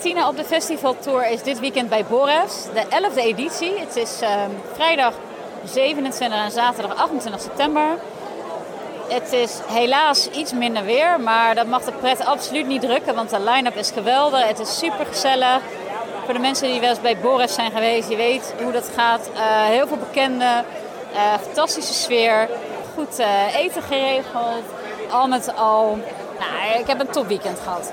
Tina op de festivaltour is dit weekend bij Boris, de 11e editie. Het is ehm, vrijdag 27 en zaterdag 28 september. Het is helaas iets minder weer, maar dat mag de pret absoluut niet drukken, want de line-up is geweldig. Het is super gezellig. Voor de mensen die wel eens bij Boris zijn geweest, je weet hoe dat gaat. Eh, heel veel bekenden, eh, fantastische sfeer, goed eh, eten geregeld. Al met al, nou, ik heb een topweekend gehad.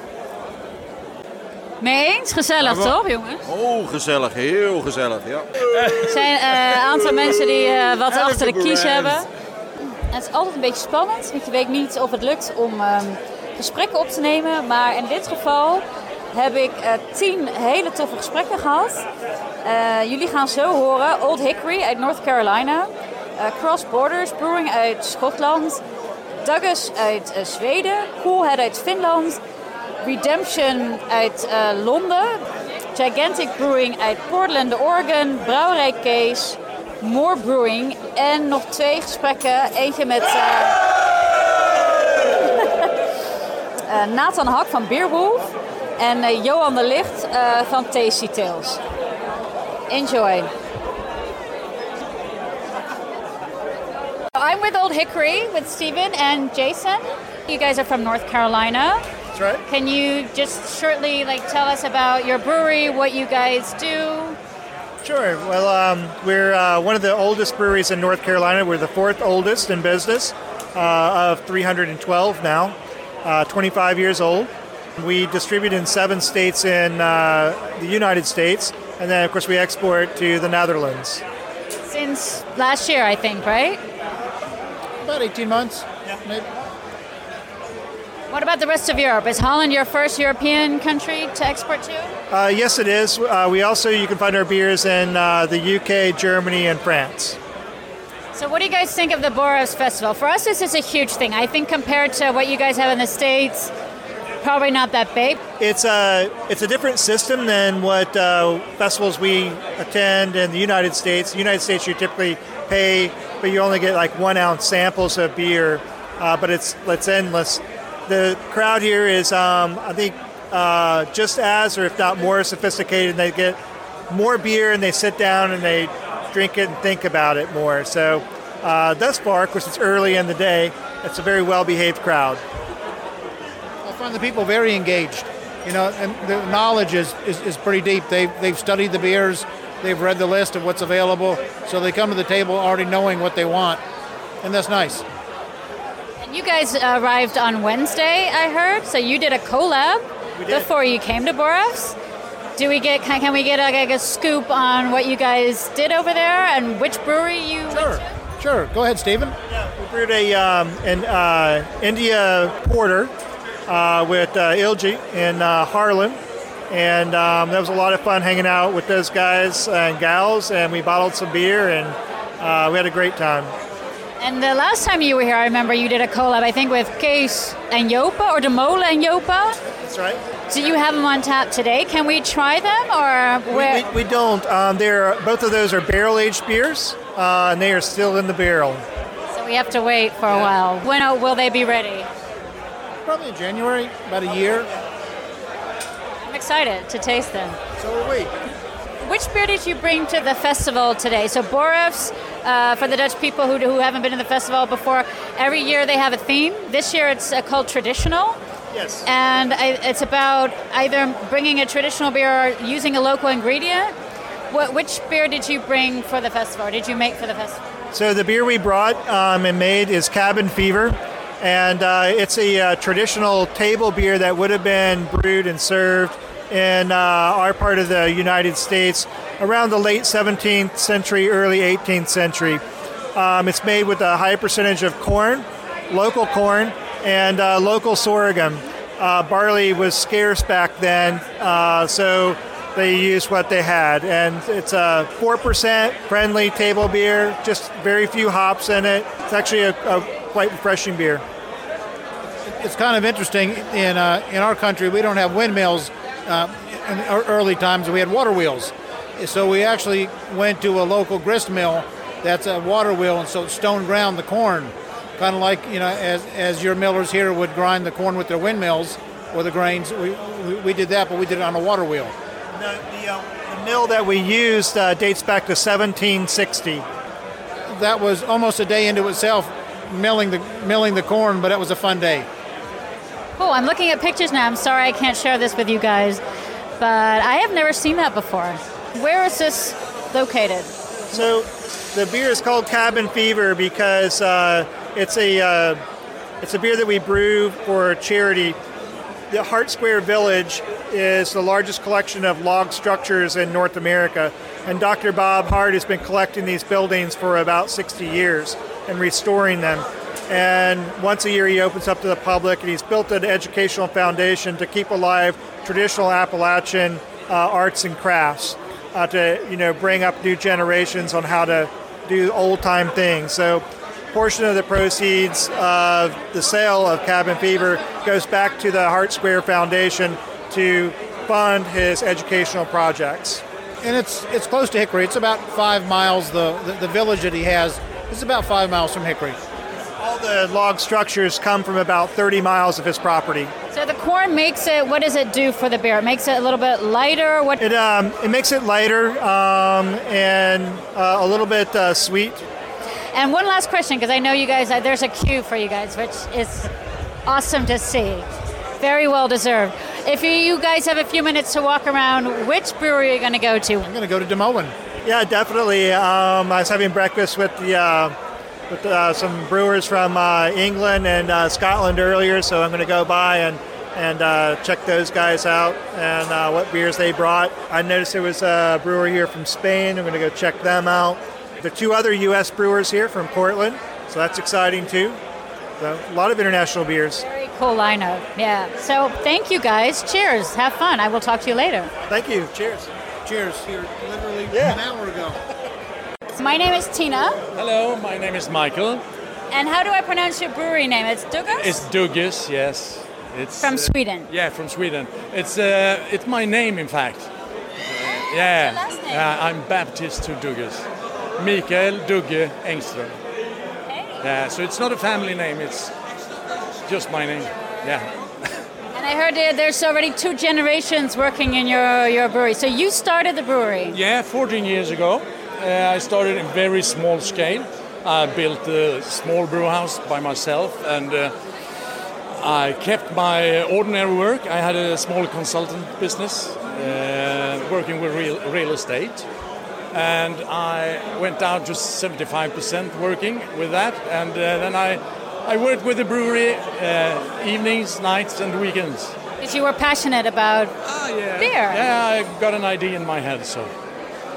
Mee eens? Gezellig toch, jongens? Oh, gezellig. Heel gezellig, ja. Er zijn een aantal mensen die wat achter de kies hebben. het is altijd een beetje spannend, want je weet niet of het lukt om ehm, gesprekken op te nemen. Maar in dit geval heb ik uh, tien hele toffe gesprekken gehad. Uh, jullie gaan zo horen. Old Hickory uit North Carolina. Uh, Cross Borders Brewing uit Schotland. Douglas uit Zweden. Coolhead uit Finland. Redemption uit Londen. Gigantic Brewing uit Portland, Oregon. Brouwerij Case. More Brewing. En nog twee gesprekken. Eentje met... Nathan Hak van Beerwolf. En Johan de Licht van Tasty Tales. Enjoy. I'm with Old Hickory with Stephen and Jason. You guys are from North Carolina. That's right. Can you just shortly like tell us about your brewery, what you guys do? Sure. Well, um, we're uh, one of the oldest breweries in North Carolina. We're the fourth oldest in business uh, of 312 now, uh, 25 years old. We distribute in seven states in uh, the United States, and then, of course, we export to the Netherlands. Since last year, I think, right? About 18 months. Yeah. Maybe. What about the rest of Europe? Is Holland your first European country to export to? Uh, yes, it is. Uh, we also you can find our beers in uh, the UK, Germany, and France. So, what do you guys think of the Borefts Festival? For us, this is a huge thing. I think compared to what you guys have in the States, probably not that big. It's a it's a different system than what uh, festivals we attend in the United States. The United States, you typically pay, but you only get like one ounce samples of beer. Uh, but it's it's endless. The crowd here is, um, I think, uh, just as, or if not more, sophisticated. And They get more beer and they sit down and they drink it and think about it more. So, uh, thus far, of course, it's early in the day. It's a very well-behaved crowd I find the people very engaged. You know, and the knowledge is, is, is pretty deep. They've, they've studied the beers, they've read the list of what's available, so they come to the table already knowing what they want, and that's nice. And you guys arrived on Wednesday, I heard, so you did a collab did. before you came to Borefts. Do we get can, can we get like a scoop on what you guys did over there and which brewery you sure. Sure, go ahead, Stephen. Yeah, we brewed a um, an uh, India porter uh, with uh, Uiltje in uh, Haarlem. And um, that was a lot of fun hanging out with those guys and gals, and we bottled some beer, and uh, we had a great time. And the last time you were here, I remember you did a collab, I think, with Kees and Jopen, or De Molen and Jopen. That's right. Do you have them on tap today? Can we try them, or we, we, we, don't? Um, they're both of those are barrel aged beers, uh, and they are still in the barrel. So we have to wait for yeah. a while. When will they be ready? Probably in January, about a year. I'm excited to taste them. So are we. Which beer did you bring to the festival today? So Borefts, uh, for the Dutch people who, who haven't been to the festival before, every year they have a theme. This year it's uh, called Traditional. Yes. And I, it's about either bringing a traditional beer or using a local ingredient. What, which beer did you bring for the festival, or did you make for the festival? So the beer we brought um, and made is Cabin Fever and uh, it's a uh, traditional table beer that would have been brewed and served in uh, our part of the United States around the late 17th century, early 18th century. Um, it's made with a high percentage of corn, local corn, and uh, local sorghum. Uh, barley was scarce back then, uh, so they used what they had. And it's a 4% friendly table beer, just very few hops in it. It's actually a, a quite refreshing beer. It's kind of interesting in uh, in our country we don't have windmills uh, in early times. We had water wheels, so we actually went to a local grist mill that's a water wheel, and so stone ground the corn, kind of like you know as as your millers here would grind the corn with their windmills. or the grains. We, we, we did that, but we did it on a water wheel. The, the, uh, the mill that we used uh, dates back to 1760. That was almost a day into itself, milling the milling the corn, but it was a fun day. Oh, I'm looking at pictures now. I'm sorry I can't share this with you guys, but I have never seen that before. Where is this located? So the beer is called Cabin Fever because uh, it's a uh, it's a beer that we brew for charity. The Hart Square Village is the largest collection of log structures in North America, and Dr. Bob Hart has been collecting these buildings for about 60 years and restoring them. And once a year, he opens up to the public, and he's built an educational foundation to keep alive traditional Appalachian uh, arts and crafts, uh, to you know bring up new generations on how to do old time things. So portion of the proceeds of the sale of Cabin Fever goes back to the Hart Square Foundation to fund his educational projects. And it's it's close to Hickory. It's about five miles. The, the, the village that he has is about five miles from Hickory. All the log structures come from about 30 miles of his property. So the corn makes it. What does it do for the beer? It makes it a little bit lighter. What? It um, it makes it lighter um, and uh, a little bit uh, sweet. And one last question, because I know you guys. Uh, there's a queue for you guys, which is awesome to see. Very well deserved. If you, you guys have a few minutes to walk around, which brewery are you going to go to? I'm going to go to Des Moines. Yeah, definitely. Um, I was having breakfast with the uh, with uh, some brewers from uh, England and uh, Scotland earlier, so I'm going to go by and and uh, check those guys out and uh, what beers they brought. I noticed there was a brewer here from Spain. I'm going to go check them out. There are two other U.S. brewers here from Portland, so that's exciting too. So a lot of international beers. Very cool lineup. Yeah. So thank you guys. Cheers. Have fun. I will talk to you later. Thank you. Cheers. Cheers. Here, literally Yeah. an hour ago. My name is Tina. Hello, my name is Michael. And how do I pronounce your brewery name? It's Dugas? It's Dugges, yes. It's from uh, Sweden. yeah, from Sweden. It's uh, it's my name, in fact. yeah, your last name? yeah. I'm Baptist to Dugges. Mikael Dugge Engström. Yeah, so it's not a family name. It's just my name. Yeah. And I heard there's already two generations working in your, your brewery. So you started the brewery. Yeah, 14 years ago, uh, I started in very small scale. I built a small brew house by myself, and uh, I kept my ordinary work. I had a small consultant business, uh, working with real, real estate, and I went down to 75% working with that, and uh, then I. I worked with the brewery uh, evenings, nights, and weekends. Because you were passionate about Ah, yeah. Beer. Yeah, I got an idea in my head, so.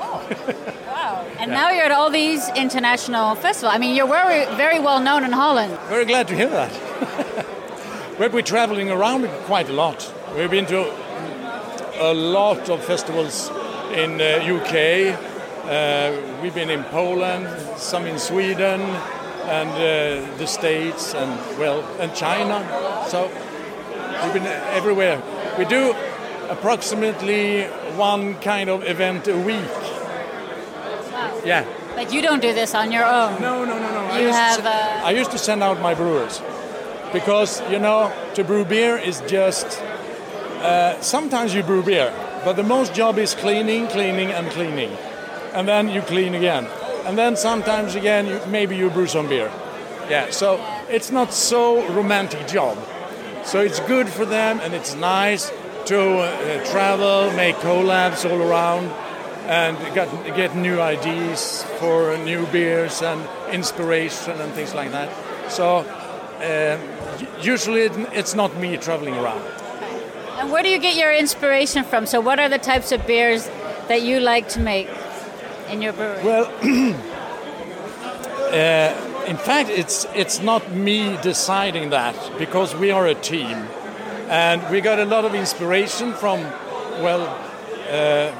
Wow. And now you're at all these international festivals. I mean, you're very, very well known in Holland. Very glad to hear that. We've been traveling around quite a lot. We've been to a lot of festivals in uh, UK. Uh, we've been in Poland, some in Sweden, and uh, the States, and well, and China. So we've been everywhere. We do approximately one kind of event a week. Yeah. But you don't do this on your own. No, no, no, no. I You used have, uh, I used to send out my brewers because you know to brew beer is just. Uh, sometimes you brew beer, but the most job is cleaning, cleaning, and cleaning, and then you clean again, and then sometimes again you, maybe you brew some beer. Yeah, so it's not so romantic job. So it's good for them, and it's nice to uh, travel, make collabs all around, and get, get new ideas for new beers and inspiration and things like that. So um, u- usually it- it's not me traveling around. And where do you get your inspiration from? So, what are the types of beers that you like to make in your brewery? Well, uh, in fact, it's it's not me deciding that because we are a team, and we got a lot of inspiration from, well, uh,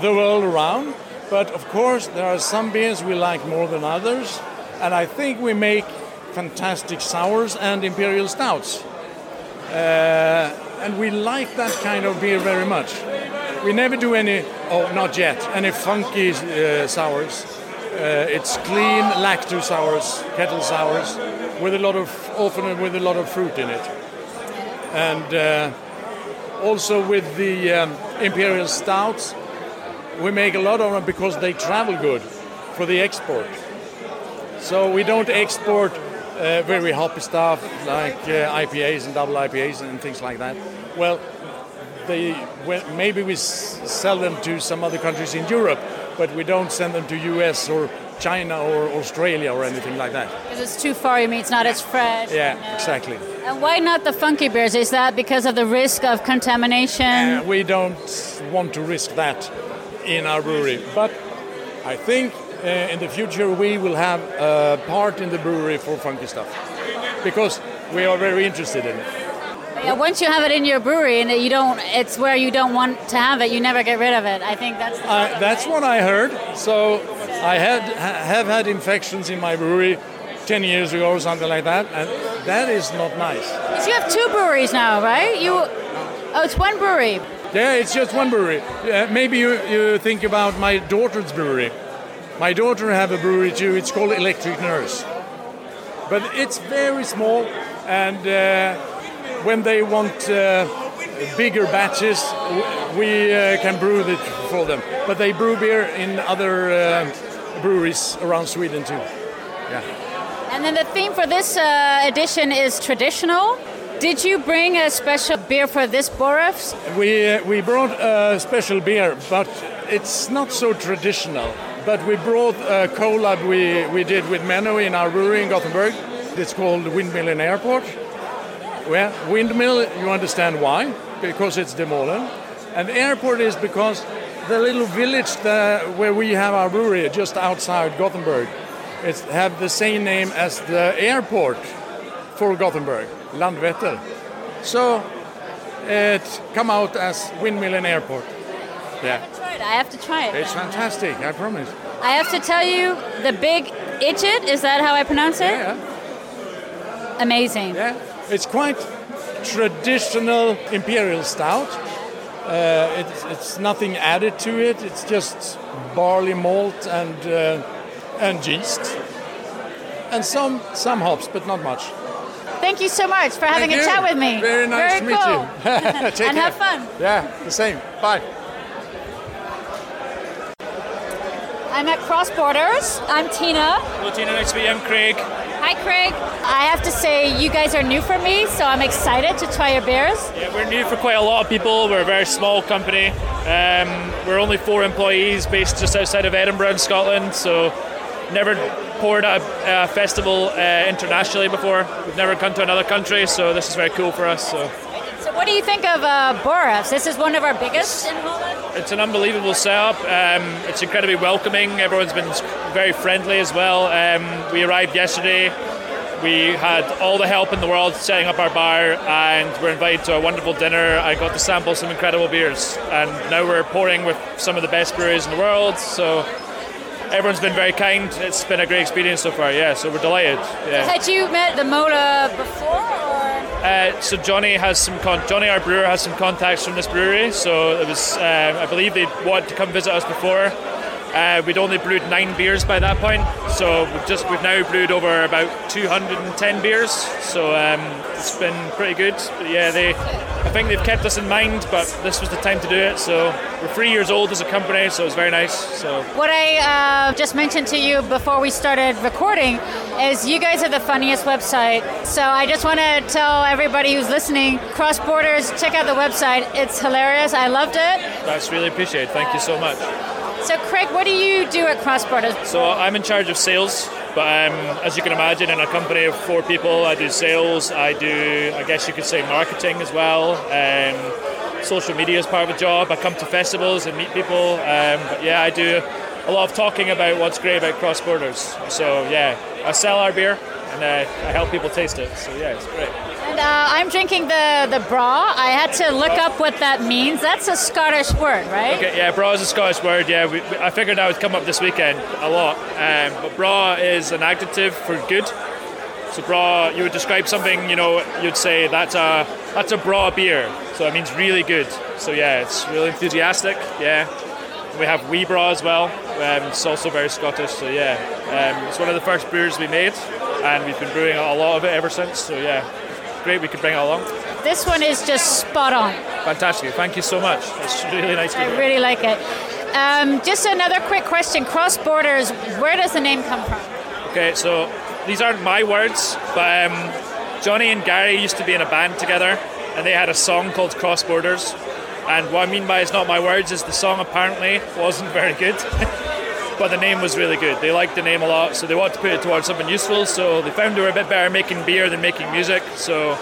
the world around. But of course, there are some beers we like more than others, and I think we make fantastic sours and imperial stouts. Uh, and we like that kind of beer very much. We never do any, oh, not yet, any funky uh, sours. Uh, it's clean lacto sours, kettle sours, with a lot of, often with a lot of fruit in it. and uh, also with the um, imperial stouts, we make a lot of them because they travel good for the export. So we don't export uh, very hoppy stuff like uh, IPAs and double IPAs and things like that. Well, they well, maybe we s- sell them to some other countries in Europe, but we don't send them to US or China or Australia or anything like that. Because it's too far, you mean it's not as fresh. Yeah, and, uh, exactly. And why not the funky beers? Is that because of the risk of contamination? Uh, we don't want to risk that in our brewery, but I think uh, in the future we will have a part in the brewery for funky stuff because we are very interested in it. Yeah, once you have it in your brewery and you don't, it's where you don't want to have it. You never get rid of it. I think that's. The Uh, that's what I heard. So I had ha- have had infections in my brewery 10 years ago or something like that, and that is not nice. you have two breweries now, right? You. Oh, it's one brewery. Yeah, it's just one brewery. Maybe you, you think about my daughter's brewery. My daughter have a brewery too. It's called Electric Nurse, but it's very small. And uh, when they want uh, bigger batches, we uh, can brew it for them. But they brew beer in other uh, breweries around Sweden too. Yeah. And then the theme for this uh, edition is traditional. Did you bring a special beer for this Borefts? We, uh, we brought a special beer, but it's not so traditional. But we brought a collab we, we did with Menno in our brewery in Gothenburg. It's called Windmill in Airport. Well, windmill, you understand why? Because it's De Molen. And airport is because the little village that, where we have our brewery, just outside Gothenburg, it have the same name as the airport for Gothenburg, Landvetter. So it come out as Windmill and Airport. Yeah. I have to try it. it's fantastic. I promise. I have to tell you, the big Idjit, is that how I pronounce it? Yeah, Amazing. yeah. It's quite traditional imperial stout. Uh, it's, it's nothing added to it. It's just barley malt and uh, and yeast, and some some hops, but not much. Thank you so much for having Thank a you. chat with me. Very nice Very to meet cool. you. Take and care. have fun. Yeah, the same. Bye. I'm at Cross Borders. I'm Tina. Hello, Tina. Nice to meet you. I'm Craig. Hi, Craig. I have to say, you guys are new for me, so I'm excited to try your beers. Yeah, we're new for quite a lot of people. We're a very small company. Um, we're only four employees based just outside of Edinburgh in Scotland, so never poured at a, a festival uh, internationally before. We've never come to another country, so this is very cool for us. So So, what do you think of uh? This is one of our biggest in Holland. it's an unbelievable setup. Um, it's incredibly welcoming. Everyone's been very friendly as well. Um, we arrived yesterday. We had all the help in the world setting up our bar, and we're invited to a wonderful dinner. I got to sample some incredible beers, and now we're pouring with some of the best breweries in the world. So everyone's been very kind. It's been a great experience so far. Yeah, so we're delighted. Yeah. Had you met De Molen before? Uh, so Johnny has some con- Johnny, our brewer, has some contacts from this brewery. So it was, um, I believe they wanted to come visit us before. Uh, we'd only brewed nine beers by that point, so we've just we've now brewed over about 210 beers. So um, it's been pretty good. But yeah, they, I think they've kept us in mind, but this was the time to do it. So we're three years old as a company, so it's very nice. So What I uh, just mentioned to you before we started recording is you guys are the funniest website. So I just want to tell everybody who's listening, Cross Borders, check out the website. It's hilarious. I loved it. that's really appreciated. Thank you so much. So Craig, what do you do at Cross Borders? So I'm in charge of sales, but um, as you can imagine, in a company of four people, I do sales. I do, I guess you could say, marketing as well. Um, social media is part of the job. I come to festivals and meet people. Um, but yeah, I do a lot of talking about what's great about cross borders. So yeah, I sell our beer and uh, I help people taste it. So yeah, it's great. And uh, I'm drinking the, the braw. I had to look up what that means. That's a Scottish word, right? Okay, yeah, braw is a Scottish word. Yeah, we, we- I figured that would come up this weekend a lot. Um, but braw is an adjective for good. So braw, you would describe something. You know, you'd say that's a that's a braw beer. So it means really good. So yeah, it's really enthusiastic. Yeah. We have wee braw as well. Um, it's also very Scottish. So yeah, um, it's one of the first beers we made, and we've been brewing a lot of it ever since. So yeah, great we could bring it along. this one is just spot on. Fantastic. Thank you so much. It's really nice to I really like it. Um, just another quick question: Cross borders. Where does the name come from? Okay, so these aren't my words, but um, Johnny and Gary used to be in a band together, and they had a song called Cross Borders. And what I mean by it's not my words is the song apparently wasn't very good, but the name was really good. They liked the name a lot, so they wanted to put it towards something useful. So they found they were a bit better making beer than making music. So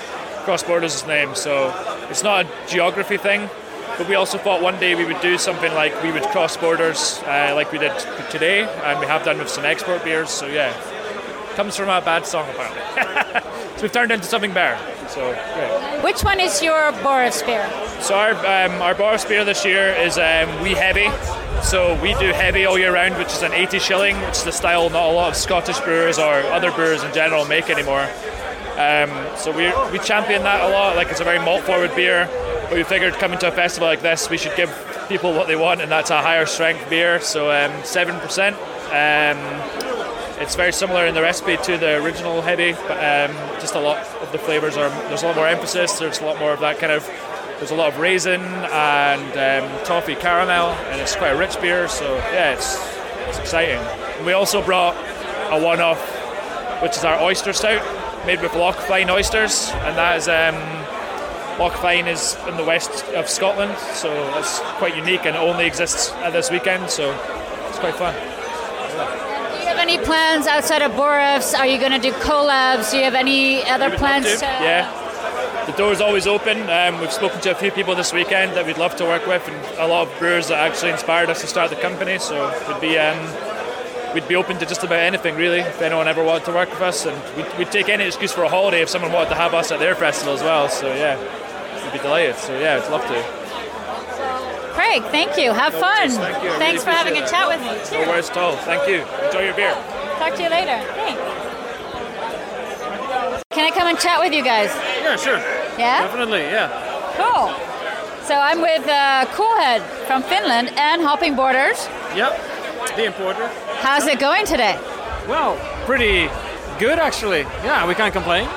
Cross Borders is the name. So it's not a geography thing, but we also thought one day we would do something like we would cross borders, uh, like we did today, and we have done with some export beers. So yeah, comes from a bad song apparently. so we've turned into something better. So great. Which one is your Borefts beer? So our um, our bar beer this year is um, we heavy. So we do heavy all year round, which is an 80 shilling, which is the style not a lot of Scottish brewers or other brewers in general make anymore. Um, so we we champion that a lot. Like it's a very malt forward beer. But we figured coming to a festival like this, we should give people what they want, and that's a higher strength beer. So um, seven percent. It's very similar in the recipe to the original heavy, but um, just a lot of the flavors are. There's a lot more emphasis. There's a lot more of that kind of. There's a lot of raisin and um, toffee caramel, and it's quite a rich beer. So yeah, it's it's exciting. And we also brought a one-off, which is our oyster stout, made with Loch Fyne oysters, and that is. Um, Loch Fyne is in the west of Scotland, so it's quite unique and only exists at this weekend. So it's quite fun. Have any plans outside of Borefts? Are you going to do collabs? Do you have any other plans? love to, Yeah. The door is always open. Um, we've spoken to a few people this weekend that we'd love to work with, and a lot of brewers that actually inspired us to start the company. So we'd be um, we'd be open to just about anything really. If anyone ever wanted to work with us, and we'd, we'd take any excuse for a holiday if someone wanted to have us at their festival as well. So yeah, we'd be delighted. So yeah, I'd love to. Craig, thank you. Have fun. Thank you. Thanks really for having a chat it. with me. No Cheers. worries at all. Thank you. Enjoy your beer. Talk to you later. Thanks. Can I come and chat with you guys? Yeah, sure. Yeah? Definitely, yeah. Cool. So I'm with uh, Coolhead from Finland and Hopping Borders. Yep. The importer. How's it going today? Well, pretty good actually. Yeah, we can't complain.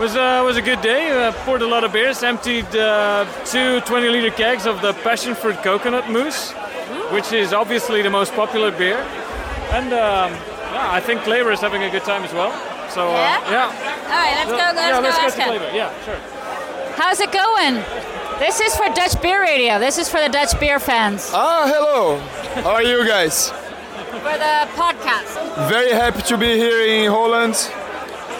It was, uh, was a good day. Uh, poured a lot of beers, emptied uh, two 20 liter kegs of the passion fruit coconut mousse, which is obviously the most popular beer. And um, yeah, I think Claver is having a good time as well. So uh, Yeah? yeah. All right, let's go. Let's yeah, go let's ask get to him. Yeah, sure. How's it going? This is for Dutch Beer Radio. This is for the Dutch beer fans. Ah, hello. How are you guys? For the podcast. Very happy to be here in Holland.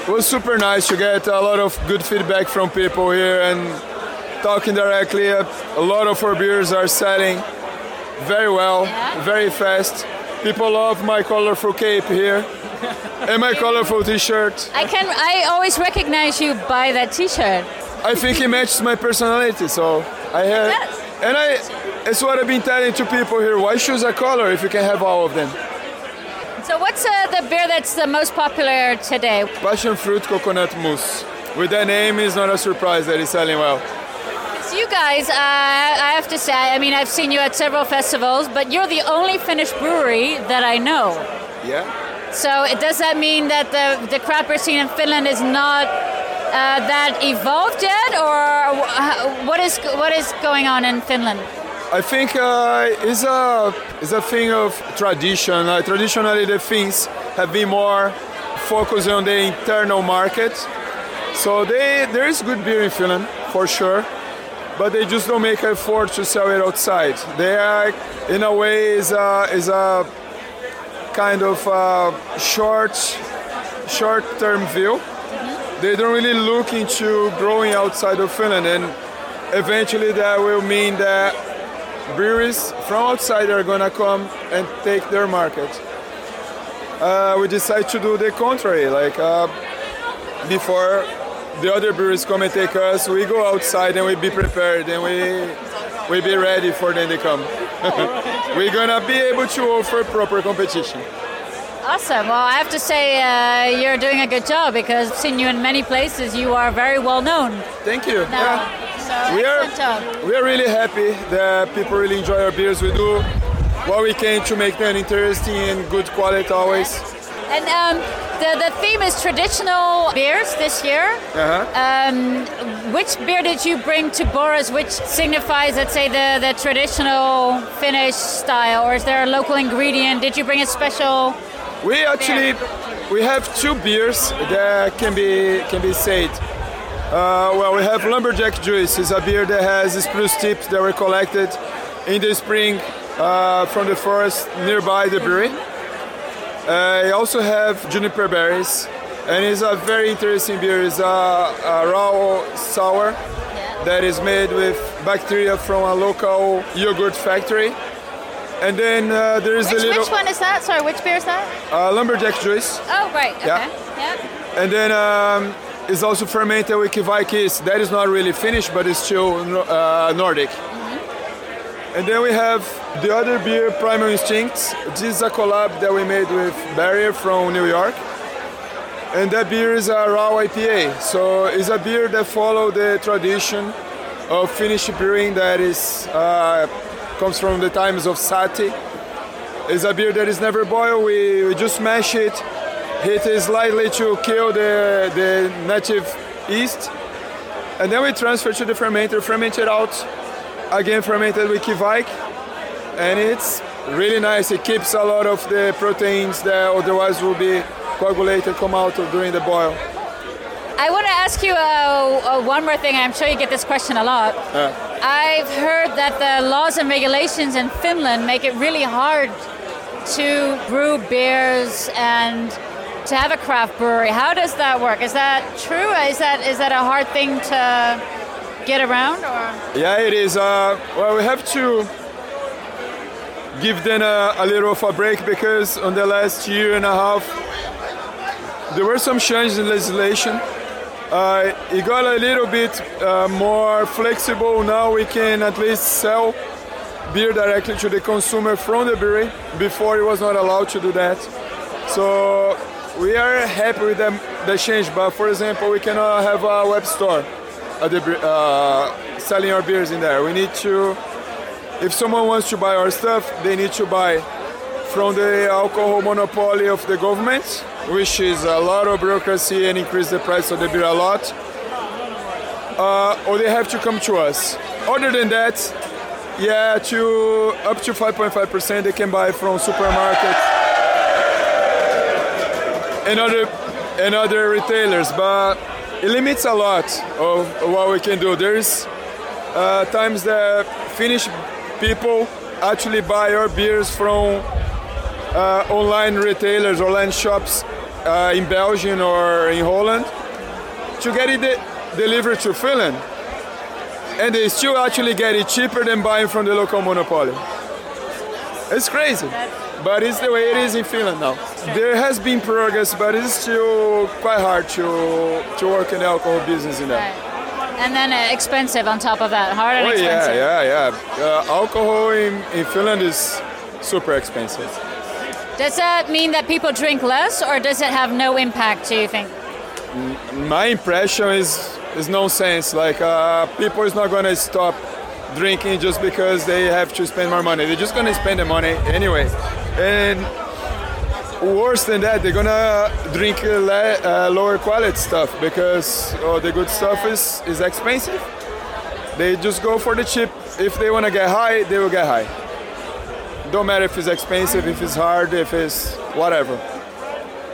It was super nice to get a lot of good feedback from people here and talking directly. A a lot of our beers are selling very well, Yeah? very fast. People love my colorful cape here and my colorful t-shirt. I can. I always recognize you by that T-shirt. I think it matches my personality, so I have. And I, it's what I've been telling to people here. Why choose a color if you can have all of them? So what's uh, the beer that's the most popular today? Passion fruit coconut mousse. With that name, it's not a surprise that it's selling well. So you guys, uh, I have to say, I mean, I've seen you at several festivals, but you're the only Finnish brewery that I know. Yeah. So it, does that mean that the the craft beer scene in Finland is not uh, that evolved yet, or wh- what is what is going on in Finland? I think uh, it's a it's a thing of tradition. Uh, traditionally, the Finns have been more focused on the internal market. So they there is good beer in Finland for sure, but they just don't make effort to sell it outside. They are, in a way, is a is a kind of uh, short short term view. They don't really look into growing outside of Finland, and eventually that will mean that breweries from outside are gonna come and take their market. Uh, we decide to do the contrary. Like uh, before the other breweries come and take us, we go outside and we be prepared and we we be ready for them to come. We're gonna be able to offer proper competition. Awesome. Well, I have to say uh, you're doing a good job because I've seen you in many places. You are very well known Thank you. now. Yeah. So We are, we are really happy that people really enjoy our beers. We do what we can to make them interesting and good quality always. And um, the, the theme is traditional beers this year. Uh-huh. Um, which beer did you bring to Borefts, which signifies, let's say, the, the traditional Finnish style, or is there a local ingredient? Did you bring a special? We actually we have two beers that can be can be said. Uh, well, we have Lumberjack Juice. It's a beer that has spruce tips that were collected in the spring uh, from the forest nearby the brewery. Uh, I also have juniper berries, and it's a very interesting beer. It's a, a raw sour that is made with bacteria from a local yogurt factory. And then uh, there is Which, a little which one is that? Sorry, which beer is that? uh, lumberjack juice. Oh, right. Okay. Yeah. yeah. And then um, it's also fermented with Kveik That is not really Finnish, but it's still uh, Nordic. And then we have the other beer, Primal Instincts. This is a collab that we made with Barrier from New York. And that beer is a raw IPA. So it's a beer that follow the tradition of Finnish brewing that is uh, comes from the times of sahti. It's a beer that is never boiled. We, we just mash it, it slightly to kill the, the native yeast. And then we transfer to the fermenter, ferment it out, again fermented with Kveik. And it's really nice. It keeps a lot of the proteins that otherwise will be coagulated come out during the boil. I want to ask you uh, uh, one more thing. I'm sure you get this question a lot. Uh, I've heard that the laws and regulations in Finland make it really hard to brew beers and to have a craft brewery. How does that work? Is that true? Is that is that a hard thing to get around? Or Yeah, it is. Uh, well, we have to give them a, a little of a break because on the last year and a half, there were some changes in legislation. Uh, it got a little bit uh, more flexible. Now we can at least sell beer directly to the consumer from the brewery. Before it was not allowed to do that. So we are happy with them, the change. But for example, we cannot have a web store uh, selling our beers in there. We need to, if someone wants to buy our stuff, they need to buy from the alcohol monopoly of the government, which is a lot of bureaucracy and increase the price of the beer a lot. Uh, or they have to come to us. Other than that, yeah, to up to 5.5% they can buy from supermarkets and other and other retailers, but it limits a lot of what we can do. There's uh, times that Finnish people actually buy our beers from uh, online retailers, online shops uh, in Belgium or in Holland to get it de- delivered to Finland. And they still actually get it cheaper than buying from the local monopoly. It's crazy, but it's the way it is in Finland now. There has been progress, but it's still quite hard to, to work in the alcohol business in there. and then uh, expensive on top of that, hard and Oh yeah, yeah, yeah. Uh, alcohol in, in Finland is super expensive. Does that mean that people drink less, or does it have no impact? Do you think? My impression is is nonsense. Like uh, people is not gonna stop drinking just because they have to spend more money. They're just gonna spend the money anyway. And worse than that, they're gonna drink le- uh, lower quality stuff because oh, the good stuff is is expensive. They just go for the cheap. If they wanna get high, they will get high. Don't matter if it's expensive, if it's hard, if it's whatever.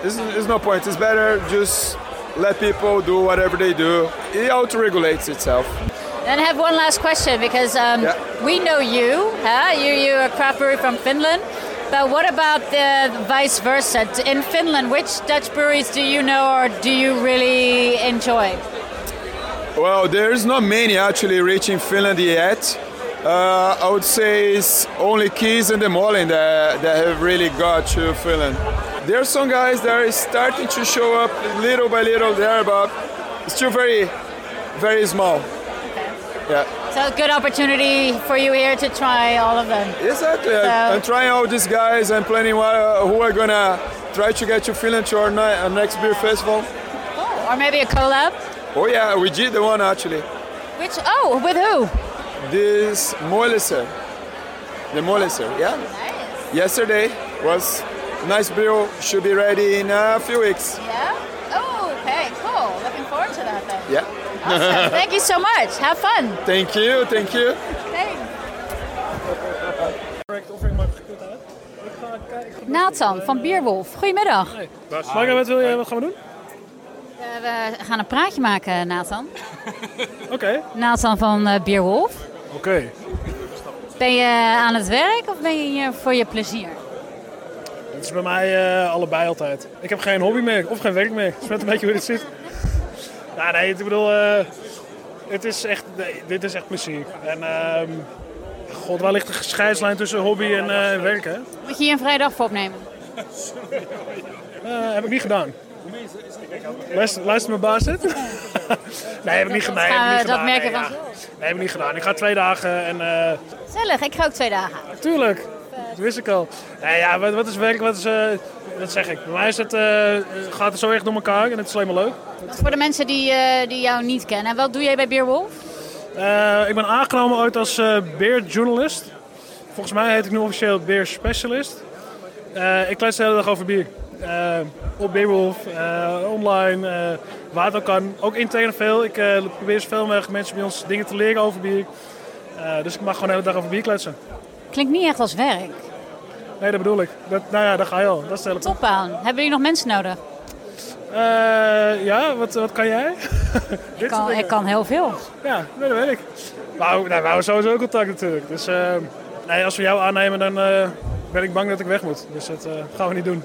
There's, there's no point. It's better just let people do whatever they do. It auto-regulates itself. And I have one last question because um, Yeah. we know you, huh? You you're a craft brewery from Finland. But what about the vice versa? In Finland, which Dutch breweries do you know or do you really enjoy? Well, there's not many actually reaching Finland yet. Uh, I would say it's only Kees and De Molen that, that have really got to Finland. There are some guys that are starting to show up little by little there, but still very, very small. Yeah. So a good opportunity for you here to try all of them. Exactly. So- I'm trying out these guys. I'm planning what, uh, who are gonna try to get to Finland to our, ni- our next beer festival. Oh, or maybe a collab. Oh yeah, we did the one actually. Which oh, with who? This Moleser. The Moleser, yeah. Oh, nice. Yesterday was nice brew should be ready in a few weeks. Yeah? Awesome. Thank you so much. Have fun. Thank you, thank you. Thanks. Nathan van Bierwolf, goedemiddag. Maar wat, wil je, wat gaan we doen? Eh, we gaan een praatje maken, Nathan. Oké. Nathan van eh, Bierwolf. Oké. Ben je aan het werk of ben je hier voor je plezier? Het is bij mij eh, allebei altijd. Ik heb geen hobby meer of geen werk meer. Het is net een beetje hoe dit zit. Ja, nee, ik bedoel, eh, het is echt, nee, dit is echt plezier. En ehm, god, waar ligt de scheidslijn tussen hobby en eh, werk, hè? Moet je hier een vrije dag voor opnemen? Eh, heb ik niet gedaan. Luister, luister mijn baas dit? nee, heb ik niet gedaan. Nee, heb ik gaan we- niet dat gedaan. merk je nee, heb ik niet gedaan. Ik ga twee dagen en... Gezellig, ik ga ook twee dagen. Tuurlijk, dat wist ik al. Nee, ja, wat, wat is werk, wat is... eh, dat zeg ik. Bij mij is het, eh, gaat het zo echt door elkaar en het is alleen maar leuk. Voor de mensen die, eh, die jou niet kennen, wat doe jij bij Beerwolf? Ik ben aangenomen ooit als beerjournalist. Volgens mij heet ik nu officieel beerspecialist. Ik klets de hele dag over bier. Op Beerwolf, online, waar het ook kan. Ook intern veel. Ik probeer zoveel mogelijk mensen bij ons dingen te leren over bier. Dus ik mag gewoon de hele dag over bier kletsen. Klinkt niet echt als werk. Nee, dat bedoel ik. Dat, nou ja, daar ga je al. Dat is de hele Top aan. Hebben jullie nog mensen nodig? Eh, ja, wat, wat kan jij? Ik kan, ik kan heel veel. Ja, dat weet ik. Nou, nou, we houden sowieso contact natuurlijk. Dus eh, nee, als we jou aannemen, dan eh, ben ik bang dat ik weg moet. Dus dat eh, gaan we niet doen.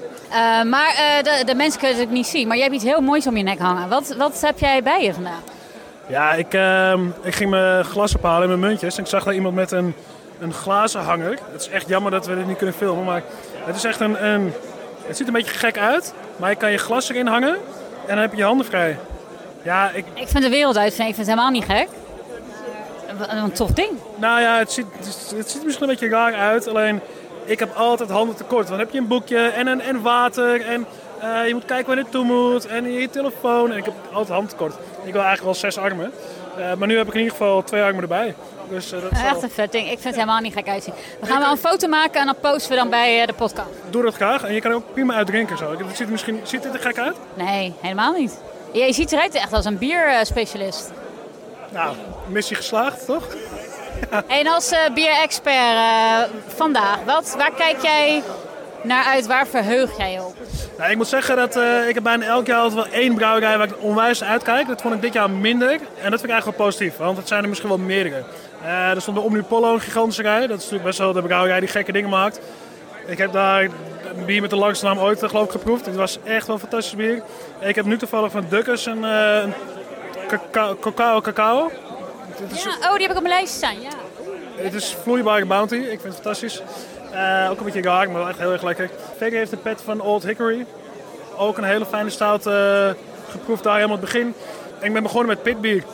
Maar de, de mensen kunnen het niet zien. Maar jij hebt iets heel moois om je nek hangen. Wat, wat heb jij bij je vandaag? Ja, ik, ehm, ik ging mijn glas ophalen in mijn muntjes. En ik zag daar iemand met een, een glazen hanger. Het is echt jammer dat we dit niet kunnen filmen. Maar het is echt een, een... Het ziet een beetje gek uit. Maar je kan je glas erin hangen. En dan heb je je handen vrij. Ja, ik, Ik vind de wereld uitvinden, ik vind het helemaal niet gek. Wat Een tof ding. Nou ja, het ziet, het ziet misschien een beetje raar uit. Alleen, ik heb altijd handen tekort. Want dan heb je een boekje en, een, en water. En eh, je moet kijken waar je naartoe moet. En je telefoon. En ik heb altijd handen tekort. Ik wil eigenlijk wel zes armen. Eh, maar nu heb ik in ieder geval twee armen erbij. Dus eh, dat is Echt een vet ding. Ik vind het helemaal niet gek uitzien. We gaan wel een foto maken en dan posten we dan bij eh, de podcast. doe dat graag. En je kan ook prima uit drinken. Zo. Het ziet, misschien, ziet dit er gek uit? Nee, helemaal niet. Je, je ziet eruit echt als een bierspecialist. Nou, missie geslaagd, toch? En als eh, bierexpert vandaag, wat, waar kijk jij naar uit? Waar verheug jij je op? Nou, ik moet zeggen dat ik heb bijna elk jaar altijd wel één brouwerij waar ik onwijs uitkijk. Dat vond ik dit jaar minder. En dat vind ik eigenlijk wel positief, want het zijn er misschien wel meerdere. Eh, er stond de Omnipollo, een gigantische rij. Dat is natuurlijk best wel de brouwerij die gekke dingen maakt. Ik heb daar een bier met de langste naam ooit eh, geloof ik geproefd. Het was echt wel een fantastisch bier. Ik heb nu toevallig van Dukkers een, eh, een cacao, cacao, is, Ja, oh, die heb ik op mijn lijst staan. Ja. het is vloeibare bounty. Ik vind het fantastisch. Ook een beetje raar, maar echt heel erg lekker. Veger heeft een pet van Old Hickory. Ook een hele fijne stout geproefd daar helemaal het begin. En ik ben begonnen met pitbier.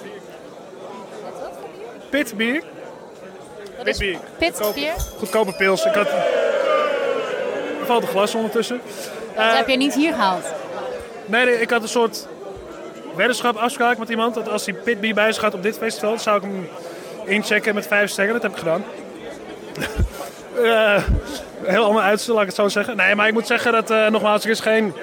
Pitbier. Pitbier. Pitbier? Goedkope pils. Ik had... Er valt een glas ondertussen. Dat heb je niet hier gehaald. Nee, nee, ik had een soort weddenschap afspraak met iemand. Dat als hij pitbier bij zich gaat op dit festival, zou ik hem inchecken met vijf sterren. Dat heb ik gedaan. Eh, heel ander uitstel, laat ik het zo zeggen. Nee, maar ik moet zeggen dat, eh, nogmaals, er is geen...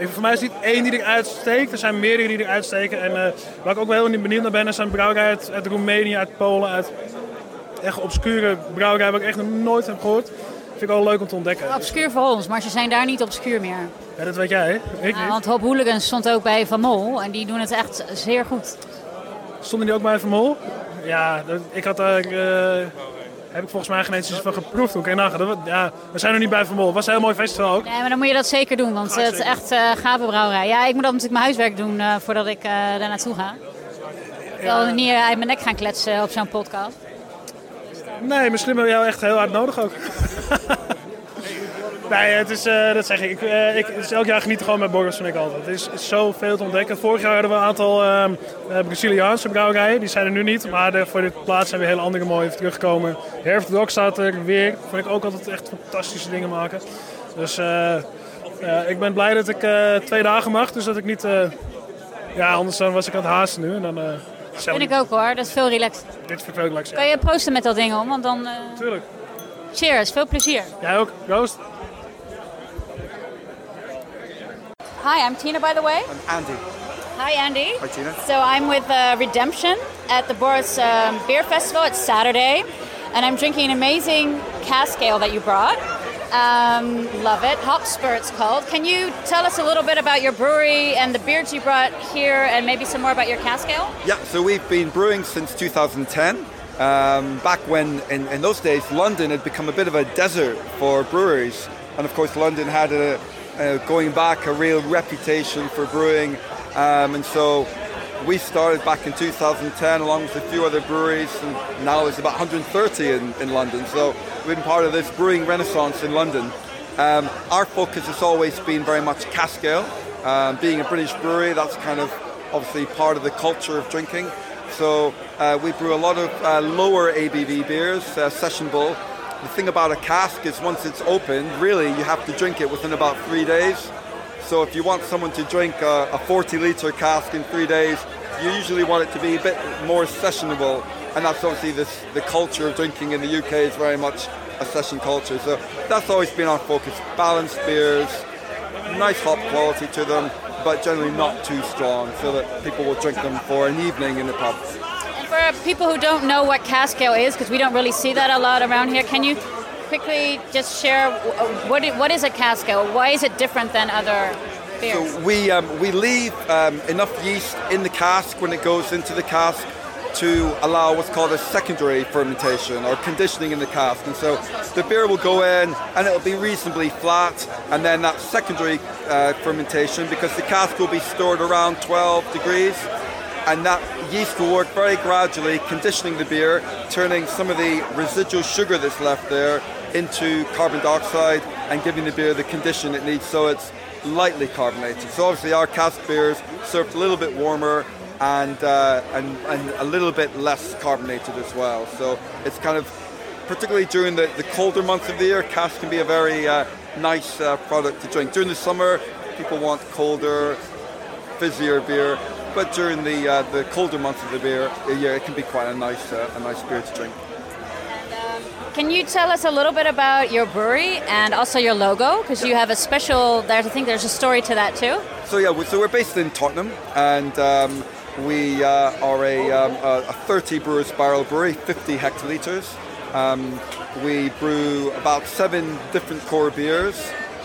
Ik- Voor mij is het niet één die eruit steekt. Er zijn meerdere die eruit steken. En eh, waar ik ook wel heel benieuwd naar ben, is een brouwerij uit, uit Roemenië, uit Polen, uit echt obscure brouwerij waar ik echt nog nooit heb gehoord. Vind ik wel leuk om te ontdekken. Obscuur voor ons, maar ze zijn daar niet obscuur meer. Ja, dat weet jij, hè? Ik Ja, niet. want Hop Hooligans stond ook bij Van Mol en die doen het echt zeer goed. Stonden die ook bij Vermol? Ja, dat- ik had daar... eh, heb ik volgens mij geen eens iets van geproefd. Dat we- Ja, we zijn nog niet bij Vermol. Het was een heel mooi festival ook. Nee, maar dan moet je dat zeker doen, want het is echt eh gave brouwerij. Ja, ik moet dan natuurlijk mijn huiswerk doen eh, voordat ik eh, daar naartoe ga. Ik wil niet uit mijn nek gaan kletsen op zo'n podcast. Nee, misschien hebben we jou echt heel hard nodig ook. nee, het is, eh, dat zeg ik. ik, eh, ik het is elk jaar genieten gewoon met borrels vind ik altijd. Het is, is zoveel te ontdekken. Vorig jaar hadden we een aantal eh, Braziliaanse brouwerijen. Die zijn er nu niet. Maar de- voor dit plaats zijn weer hele andere mooie teruggekomen. Herfst staat er weer. Vond ik ook altijd echt fantastische dingen maken. Dus ik ben blij dat ik twee dagen mag. Dus dat ik niet... ja, anders dan was ik aan het haasten nu. En dan, zelf Vind ik ook hoor, dat is veel relaxed. Dit vind ik ook lekker. Kan je proosten met dat ding om, want dan... Tuurlijk. Cheers, veel plezier. Jij ook? Proost. Hi, I'm Tina, by the way. I'm Andy. Hi, Andy. Hi, Tina. So I'm with uh, Redemption at the Borefts um, Beer Festival. It's Saturday, and I'm drinking an amazing cask ale that you brought. Um, love it. Hopspur, it's called. Can you tell us a little bit about your brewery and the beers you brought here, and maybe some more about your cask ale? Yeah, so we've been brewing since 2010. Um, back when, in, in those days, London had become a bit of a desert for breweries. And of course, London had a, a going back a real reputation for brewing. Um, and so we started back in 2010 along with a few other breweries, and now it's about 130 in, in London. So we've been part of this brewing renaissance in London. Um, our focus has always been very much cask ale. Um, being a British brewery, that's kind of obviously part of the culture of drinking. So uh, we brew a lot of uh, lower ABV beers, uh, sessionable. The thing about a cask is once it's opened, really you have to drink it within about three days. So if you want someone to drink a, a 40 litre cask in three days, you usually want it to be a bit more sessionable. And that's obviously this, the culture of drinking in the UK is very much a session culture. So that's always been our focus. Balanced beers, nice hop quality to them, but generally not too strong so that people will drink them for an evening in the pub. For people who don't know what cask ale is, because we don't really see that a lot around here, can you quickly just share what, what is a cask ale? Why is it different than other beers? So we, um, we leave um, enough yeast in the cask when it goes into the cask to allow what's called a secondary fermentation or conditioning in the cask. And so the beer will go in and it'll be reasonably flat, and then that secondary uh, fermentation, because the cask will be stored around 12 degrees, and that yeast will work very gradually, conditioning the beer, turning some of the residual sugar that's left there into carbon dioxide and giving the beer the condition it needs so it's lightly carbonated. So obviously our cask beers served a little bit warmer and, uh, and, and a little bit less carbonated as well. So it's kind of, particularly during the, the colder months of the year, cask can be a very uh, nice uh, product to drink. During the summer, people want colder, fizzier beer, but during the uh, the colder months of the beer, the year, it can be quite a nice uh, a nice beer to drink. Can you tell us a little bit about your brewery and also your logo? Because you have a special. There's, I think there's a story to that too. So yeah, we- so we're based in Tottenham, and um, we uh, are a, um, a a 30 brewers barrel brewery, 50 hectoliters. Um, we brew about seven different core beers,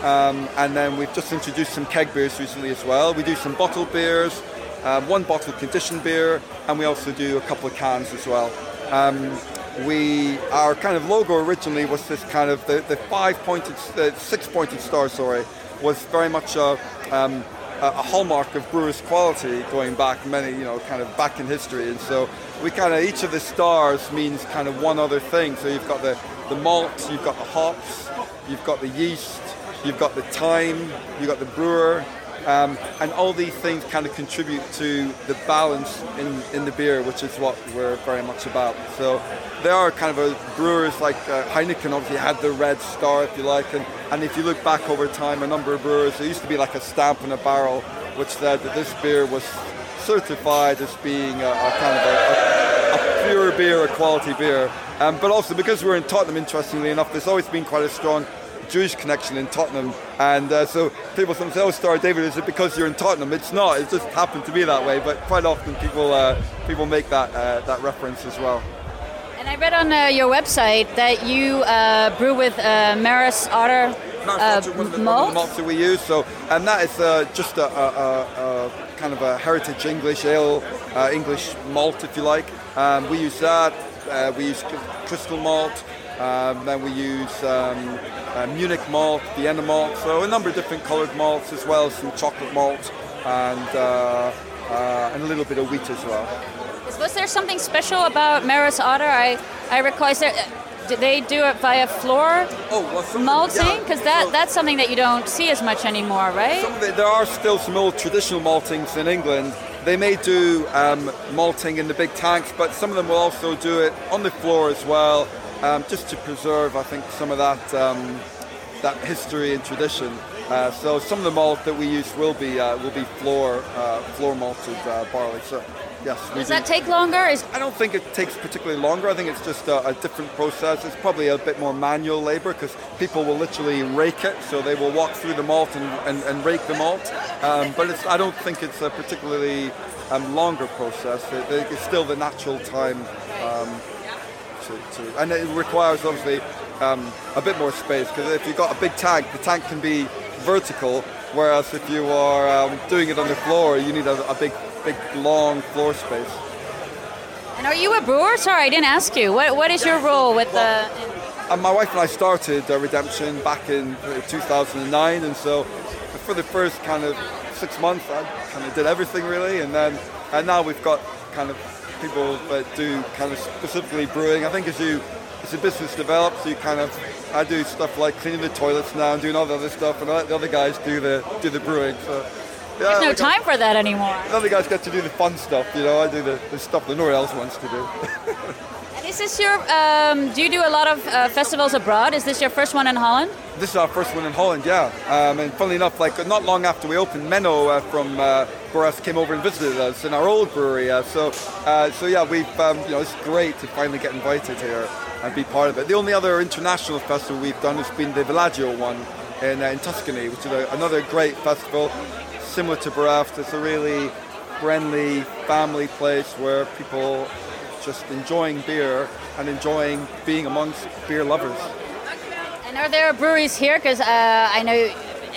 um, and then we've just introduced some keg beers recently as well. We do some bottled beers, um, one bottled conditioned beer, and we also do a couple of cans as well. Um, we our kind of logo originally was this kind of the, the five pointed, the six pointed star, sorry, was very much a, um, a hallmark of brewers' quality going back many, you know, kind of back in history. And so we kind of each of the stars means kind of one other thing. So you've got the the malt, you've got the hops, you've got the yeast, you've got the time, you've got the brewer, um, and all these things kind of contribute to the balance in, in the beer, which is what we're very much about. So there are kind of a brewers like uh, Heineken obviously had the red star, if you like, and, and if you look back over time, a number of brewers, there used to be like a stamp on a barrel which said that this beer was certified as being a, a kind of a, a, a pure beer, a quality beer. Um, but also because we're in Tottenham, interestingly enough, there's always been quite a strong Jewish connection in Tottenham. And uh, so people sometimes say, oh, Star David, is it because you're in Tottenham? It's not, it just happened to be that way. But quite often people, uh, people make that, uh, that reference as well. And I read on uh, your website that you uh, brew with uh, Maris Otter uh, That's one of the, one of the malt. that we use. So, and that is uh, just a, a, a, a kind of a heritage English ale, uh, English malt, if you like. Um, we use that. Uh, we use crystal malt. Um, then we use um, uh, Munich malt, Vienna malt. So a number of different coloured malts as well some chocolate malt and uh, uh, and a little bit of wheat as well. Was there something special about Maris Otter? I, I recall, is there, uh, did they do it via floor malting? Because that, that's something that you don't see as much anymore, right? Some of it, there are still some old traditional maltings in England. They may do um, malting in the big tanks, but some of them will also do it on the floor as well, um, just to preserve, I think, some of that um, that history and tradition. Uh, so some of the malt that we use will be uh, will be floor uh, floor malted uh, barley. So Yes. Does do. that take longer? Is I don't think it takes particularly longer. I think it's just a, a different process. It's probably a bit more manual labor because people will literally rake it. So they will walk through the malt and, and, and rake the malt. Um, but it's, I don't think it's a particularly um, longer process. It- it's still the natural time um, to, to, and it requires obviously um, a bit more space because if you've got a big tank, the tank can be vertical, whereas if you are um, doing it on the floor, you need a, a big, big, long floor space. and are you a brewer? Sorry, I didn't ask you. What what is your role with the? And my wife and I started uh, Redemption back in uh, 2009, and so for the first kind of six months, I kind of did everything really, and then and now we've got kind of people that do kind of specifically brewing. I think as you as the business develops, you kind of I do stuff like cleaning the toilets now and doing all the other stuff, and let the other guys do the do the brewing. So yeah, There's no got- time for that anymore. The other guys get to do the fun stuff, you know. I do the, the stuff that no one else wants to do. And is this your? Um, do you do a lot of uh, festivals abroad? Is this your first one in Holland? This is our first one in Holland, yeah. Um, and funnily enough, like not long after we opened, Menno uh, from uh, Borefts came over and visited us in our old brewery. Uh, so, so yeah, we've um, you know it's great to finally get invited here and be part of it. The only other international festival we've done has been the Villaggio one in, uh, in Tuscany, which is a, another great festival, similar to Borefts. It's a really friendly family place where people just enjoying beer and enjoying being amongst beer lovers. And are there breweries here? Because uh, I know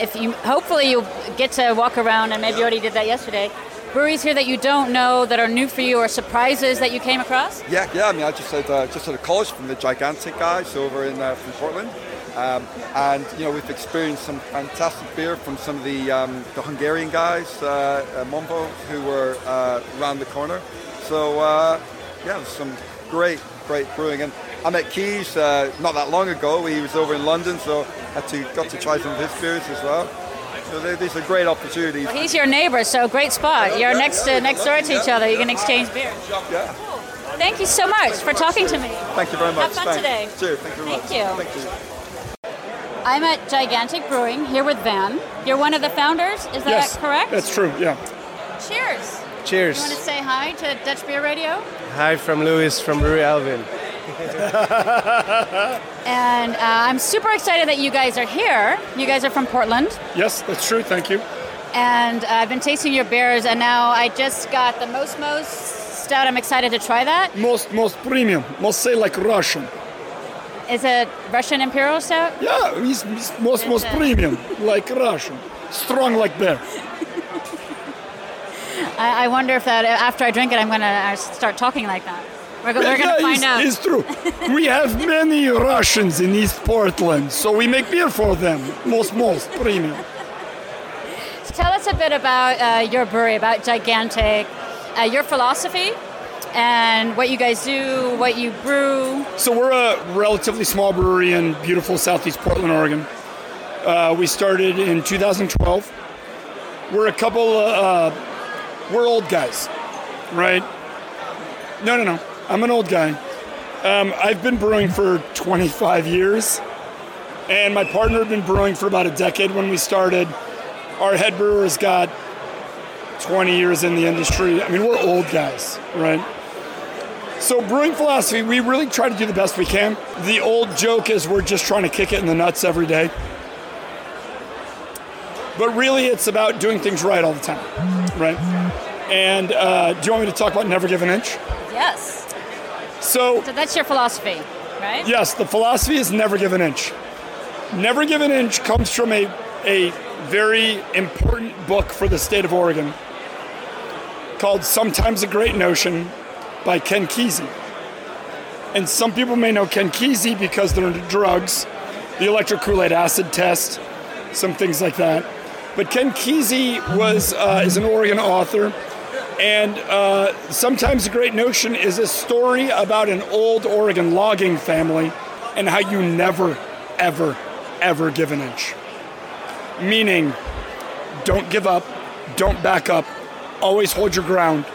if you hopefully you get to walk around, and maybe you already did that yesterday. Breweries here that you don't know that are new for you, or surprises that you came across. Yeah, yeah. I mean, I just had uh, just had a college from the gigantic guys over in uh, from Portland, um, and you know we've experienced some fantastic beer from some of the um, the Hungarian guys, uh, uh, Mombo, who were uh, around the corner. So uh, yeah, some great great brewing, and I met Kees uh, not that long ago. He was over in London, so had to got to try some of his beers as well. So they, these are great opportunities. Well, he's your neighbor, so great spot. You're next to next door to each other. You can exchange beer. Yeah. Thank you so much for talking to me. Thank you very much. Have fun Thanks. today. Cheers. Thank you very Thank much. you. Thank you. I'm at Gigantic Brewing here with Van. You're one of the founders. Is that yes, correct? That's true. Yeah. Cheers. Cheers. You want to say hi to Dutch Beer Radio? Hi from Louis from Brewery Alvinne. And uh, I'm super excited that you guys are here. You guys are from Portland. Yes, that's true. Thank you. And uh, I've been tasting your beers, and now I just got the Most Most Stout. I'm excited to try that. Most most premium. Must say like Russian. Is it Russian Imperial Stout? Yeah, it's, it's most most a- premium like Russian. Strong like bear. I, I wonder if that after I drink it, I'm going to start talking like that. We're, go- we're going Yeah, to find it's, out. It's true. we have many Russians in East Portland, so we make beer for them. Most most premium. So Tell us a bit about uh, your brewery, about Gigantic, uh, your philosophy, and what you guys do, what you brew. So we're a relatively small brewery in beautiful Southeast Portland, Oregon. Uh, we started in 2012. We're a couple. Uh, we're old guys, right? No, no, no. I'm an old guy. Um, I've been brewing for 25 years, and my partner had been brewing for about a decade when we started. Our head brewer's got 20 years in the industry. I mean, we're old guys, right? So, brewing philosophy, we really try to do the best we can. The old joke is we're just trying to kick it in the nuts every day. But really, it's about doing things right all the time, right? And uh, do you want me to talk about never give an inch? Yes. So, So that's your philosophy, right? yes, the philosophy is never give an inch. Never give an inch comes from a, a very important book for the state of Oregon called Sometimes a Great Notion by Ken Kesey. And some people may know Ken Kesey because they're into drugs, the electric Kool Aid acid test, some things like that. But Ken Kesey was uh, is an Oregon author, and uh, sometimes a great notion is a story about an old Oregon logging family and how you never, ever, ever give an inch. Meaning, don't give up, don't back up, always hold your ground,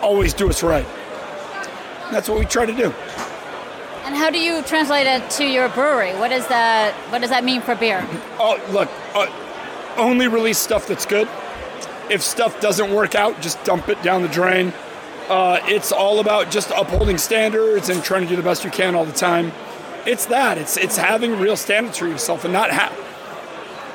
always do what's right. That's what we try to do. And how do you translate it to your brewery? What does that What does that mean for beer? Oh, look, uh, only release stuff that's good. If stuff doesn't work out, just dump it down the drain. Uh, it's all about just upholding standards and trying to do the best you can all the time. It's that. It's it's having real standards for yourself and not ha-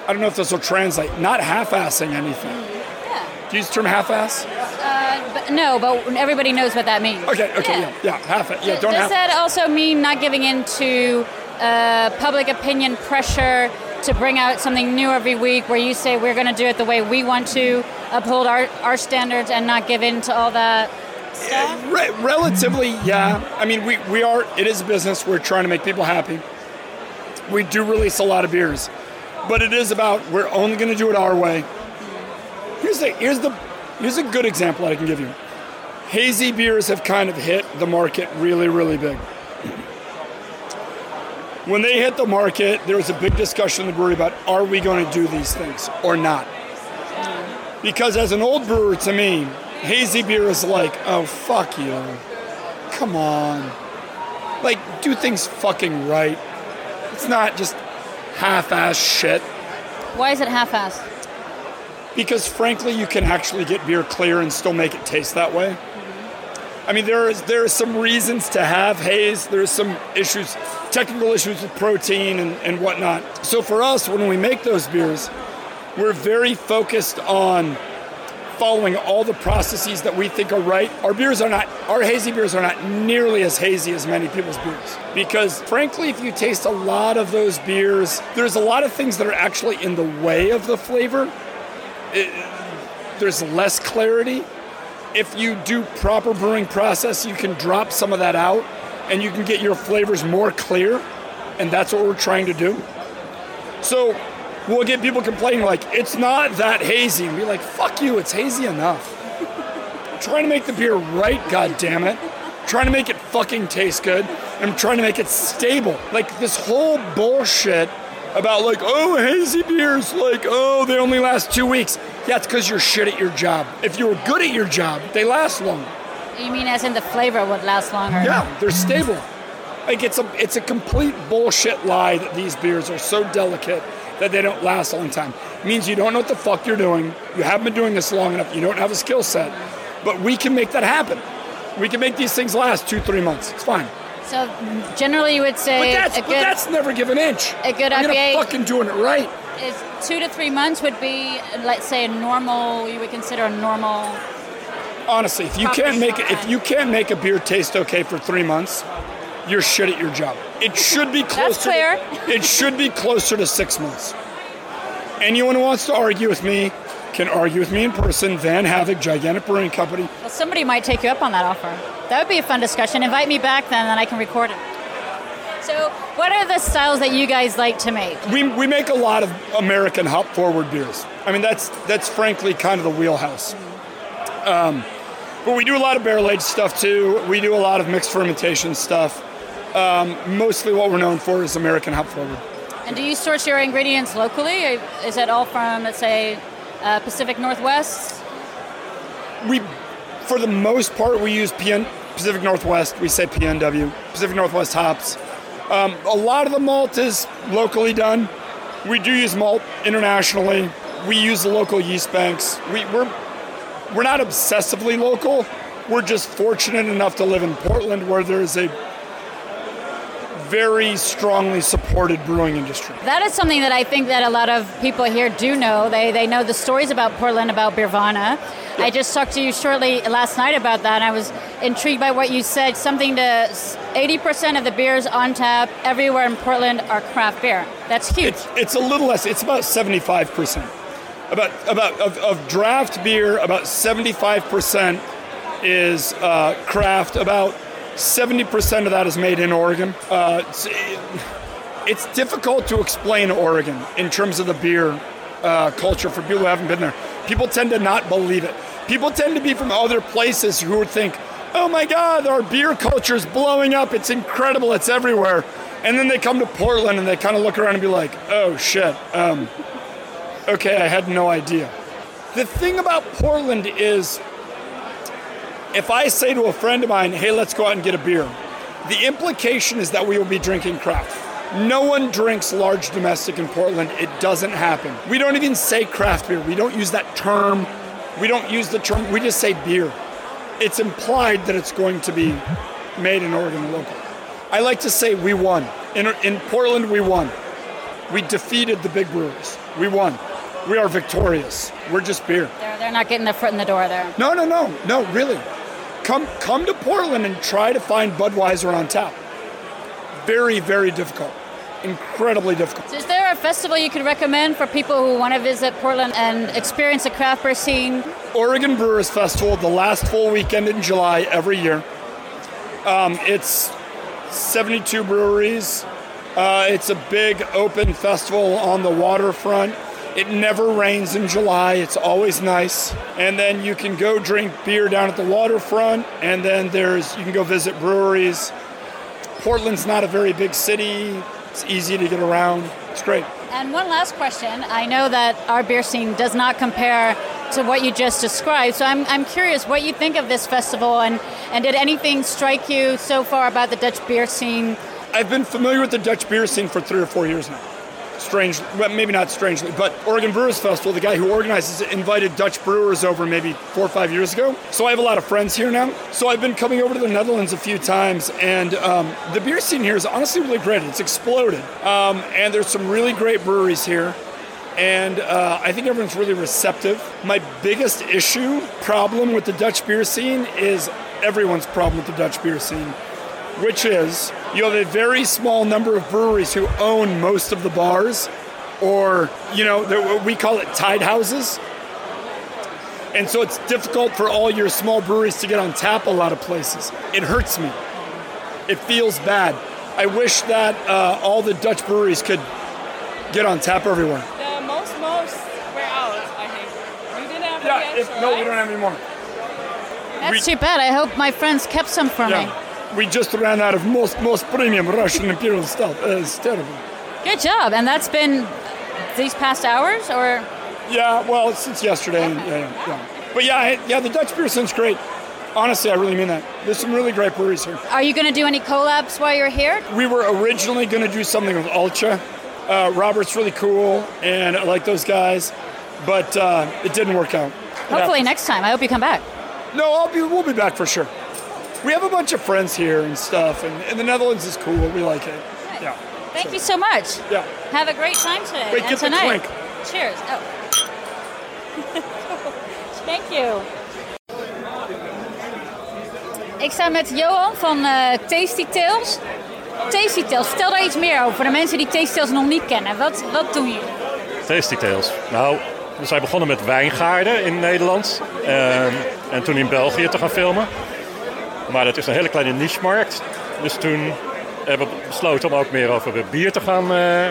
I don't know if this will translate. Not half-assing anything. Yeah. Do you use the term half-ass? Uh, but no, but everybody knows what that means. Okay. Okay. Yeah. Yeah. half it. Yeah. Don't Does half. that also mean not giving in to uh, public opinion pressure to bring out something new every week where you say we're going to do it the way we want to, uphold our, our standards and not give in to all that stuff? Eh, re- relatively, yeah. I mean, we, we are, it is a business. We're trying to make people happy. We do release a lot of beers, but it is about we're only going to do it our way. Here's the, here's the, here's a good example I can give you. Hazy beers have kind of hit the market really, really big. When they hit the market, there was a big discussion in the brewery about are we going to do these things or not? Because as an old brewer, to me, hazy beer is like, oh, fuck you. Come on. Like, do things fucking right. It's not just half ass shit. Why is it half ass? Because frankly, you can actually get beer clear and still make it taste that way. I mean, there is there are some reasons to have haze. There's some issues, technical issues with protein and, and whatnot. So for us, when we make those beers, we're very focused on following all the processes that we think are right. Our beers are not, our hazy beers are not nearly as hazy as many people's beers. Because frankly, if you taste a lot of those beers, there's a lot of things that are actually in the way of the flavor. It- there's less clarity. If you do proper brewing process, you can drop some of that out and you can get your flavors more clear. And that's what we're trying to do. So we'll get people complaining like it's not that hazy and be like fuck you it's hazy enough trying to make the beer right god damn it trying to make it fucking taste good i'm trying to make it stable like this whole bullshit about like oh hazy beers like oh they only last two weeks yeah it's because you're shit at your job if you were good at your job they last longer You mean as in the flavor would last longer? yeah, they're stable. Like it's a it's a complete bullshit lie that these beers are so delicate that they don't last a long time. It means you don't know what the fuck you're doing. You haven't been doing this long enough. You don't have a skill set. But we can make that happen. We can make these things last two, three months. It's fine. So generally, you would But say that's a but that's never give an inch. a good I'm IPA fucking doing it right. is two to three months would be, let's say, a normal. You would consider a normal. Honestly, if you can't make it, if you can't make a beer taste okay for three months, you're shit at your job. It should be closer. clear. To, it should be closer to six months. Anyone who wants to argue with me can argue with me in person. Van Havig, Gigantic Brewing Company. Well, somebody might take you up on that offer. That would be a fun discussion. Invite me back then, and I can record it. So, what are the styles that you guys like to make? We, we make a lot of American hop forward beers. I mean, that's that's frankly kind of the wheelhouse. Um, but we do a lot of barrel aged stuff too. We do a lot of mixed fermentation stuff. Um, mostly what we're known for is American hop forward. And do you source your ingredients locally? Is it all from, let's say, uh, Pacific Northwest? We, for the most part, we use PN, Pacific Northwest. We say PNW, Pacific Northwest hops. Um, a lot of the malt is locally done. We do use malt internationally. We use the local yeast banks. We, we're we're not obsessively local. We're just fortunate enough to live in Portland, where there's a very strongly supported brewing industry. That is something that I think that a lot of people here do know. They, they know the stories about Portland, about Beervana. I just talked to you shortly last night about that, and I was intrigued by what you said. Something to 80% of the beers on tap everywhere in Portland are craft beer. That's huge. It's, it's a little less. It's about 75 percent. About about of, of draft beer, about 75 percent is uh, craft. About 70 percent of that is made in Oregon. Uh, it's, it's difficult to explain Oregon in terms of the beer uh, culture for people who haven't been there. People tend to not believe it. People tend to be from other places who think, "Oh my God, our beer culture is blowing up. It's incredible. It's everywhere." And then they come to Portland and they kind of look around and be like, "Oh shit." Um, okay, I had no idea. The thing about Portland is if I say to a friend of mine, hey, let's go out and get a beer, the implication is that we will be drinking craft. No one drinks large domestic in Portland. It doesn't happen. We don't even say craft beer. We don't use that term. We don't use the term. We just say beer. it's implied that it's going to be made in Oregon local. I like to say we won. In, in Portland, we won. We defeated the big brewers. We won. We are victorious. We're just beer. They're, they're not getting their foot in the door there. No, no, no, no, really. Come, come to Portland and try to find Budweiser on tap. Very, very difficult. Incredibly difficult. So is there a festival you could recommend for people who want to visit Portland and experience the craft beer scene? Oregon Brewers Festival, the last full weekend in July every year. Um, it's 72 breweries. Uh, it's a big open festival on the waterfront. It never rains in July. It's always nice. And then you can go drink beer down at the waterfront. And then there's you can go visit breweries. Portland's not a very big city. It's easy to get around. It's great. And one last question. I know that our beer scene does not compare to what you just described, so I'm, I'm curious what you think of this festival and, and did anything strike you so far about the Dutch beer scene? I've been familiar with the Dutch beer scene for three or four years now. Strange, well, maybe not strangely, but Oregon Brewers Festival, the guy who organizes it, invited Dutch brewers over maybe four or five years ago. So I have a lot of friends here now. So I've been coming over to the Netherlands a few times, and um, the beer scene here is honestly really great. It's exploded, um, and there's some really great breweries here. And uh, I think everyone's really receptive. My biggest issue, problem with the Dutch beer scene is everyone's problem with the Dutch beer scene which is you have a very small number of breweries who own most of the bars, or you know we call it tied houses. And so it's difficult for all your small breweries to get on tap a lot of places. It hurts me. It feels bad. I wish that uh, all the Dutch breweries could get on tap everywhere. The most most were out, I think. You didn't have Yeah, any if, extra, no, we don't have any more. That's too bad. I hope my friends kept some for me. We just ran out of most most premium Russian Imperial stuff. Uh, it's terrible. Good job. And that's been these past hours, or Yeah, well, since yesterday. Yeah, yeah, yeah. But yeah, yeah, the Dutch beer scene's great. Honestly, I really mean that. There's some really great breweries here. are you going to do any collabs while you're here? We were originally going to do something with Uiltje. Uh, Robert's really cool, and I like those guys, but uh, it didn't work out. Hopefully next time. I hope you come back. No, I'll be. We'll be back for sure. We have a bunch of friends here and stuff, and, and the Netherlands is cool. We like it. Yeah. Thank you so much. Yeah. Have a great time today Wait, and get the tonight. clink. Cheers. Oh. Thank you. Ik sta met Johan van eh, Tasty Tales. Tasty Tales, vertel daar iets meer over voor de mensen die Tasty Tales nog niet kennen. Wat, wat doen jullie? Tasty Tales. Nou, we zijn begonnen met wijngaarden in Nederland. ehm, en toen in België te gaan filmen. Maar dat is een hele kleine niche-markt. Dus toen hebben we besloten om ook meer over bier te gaan, eh,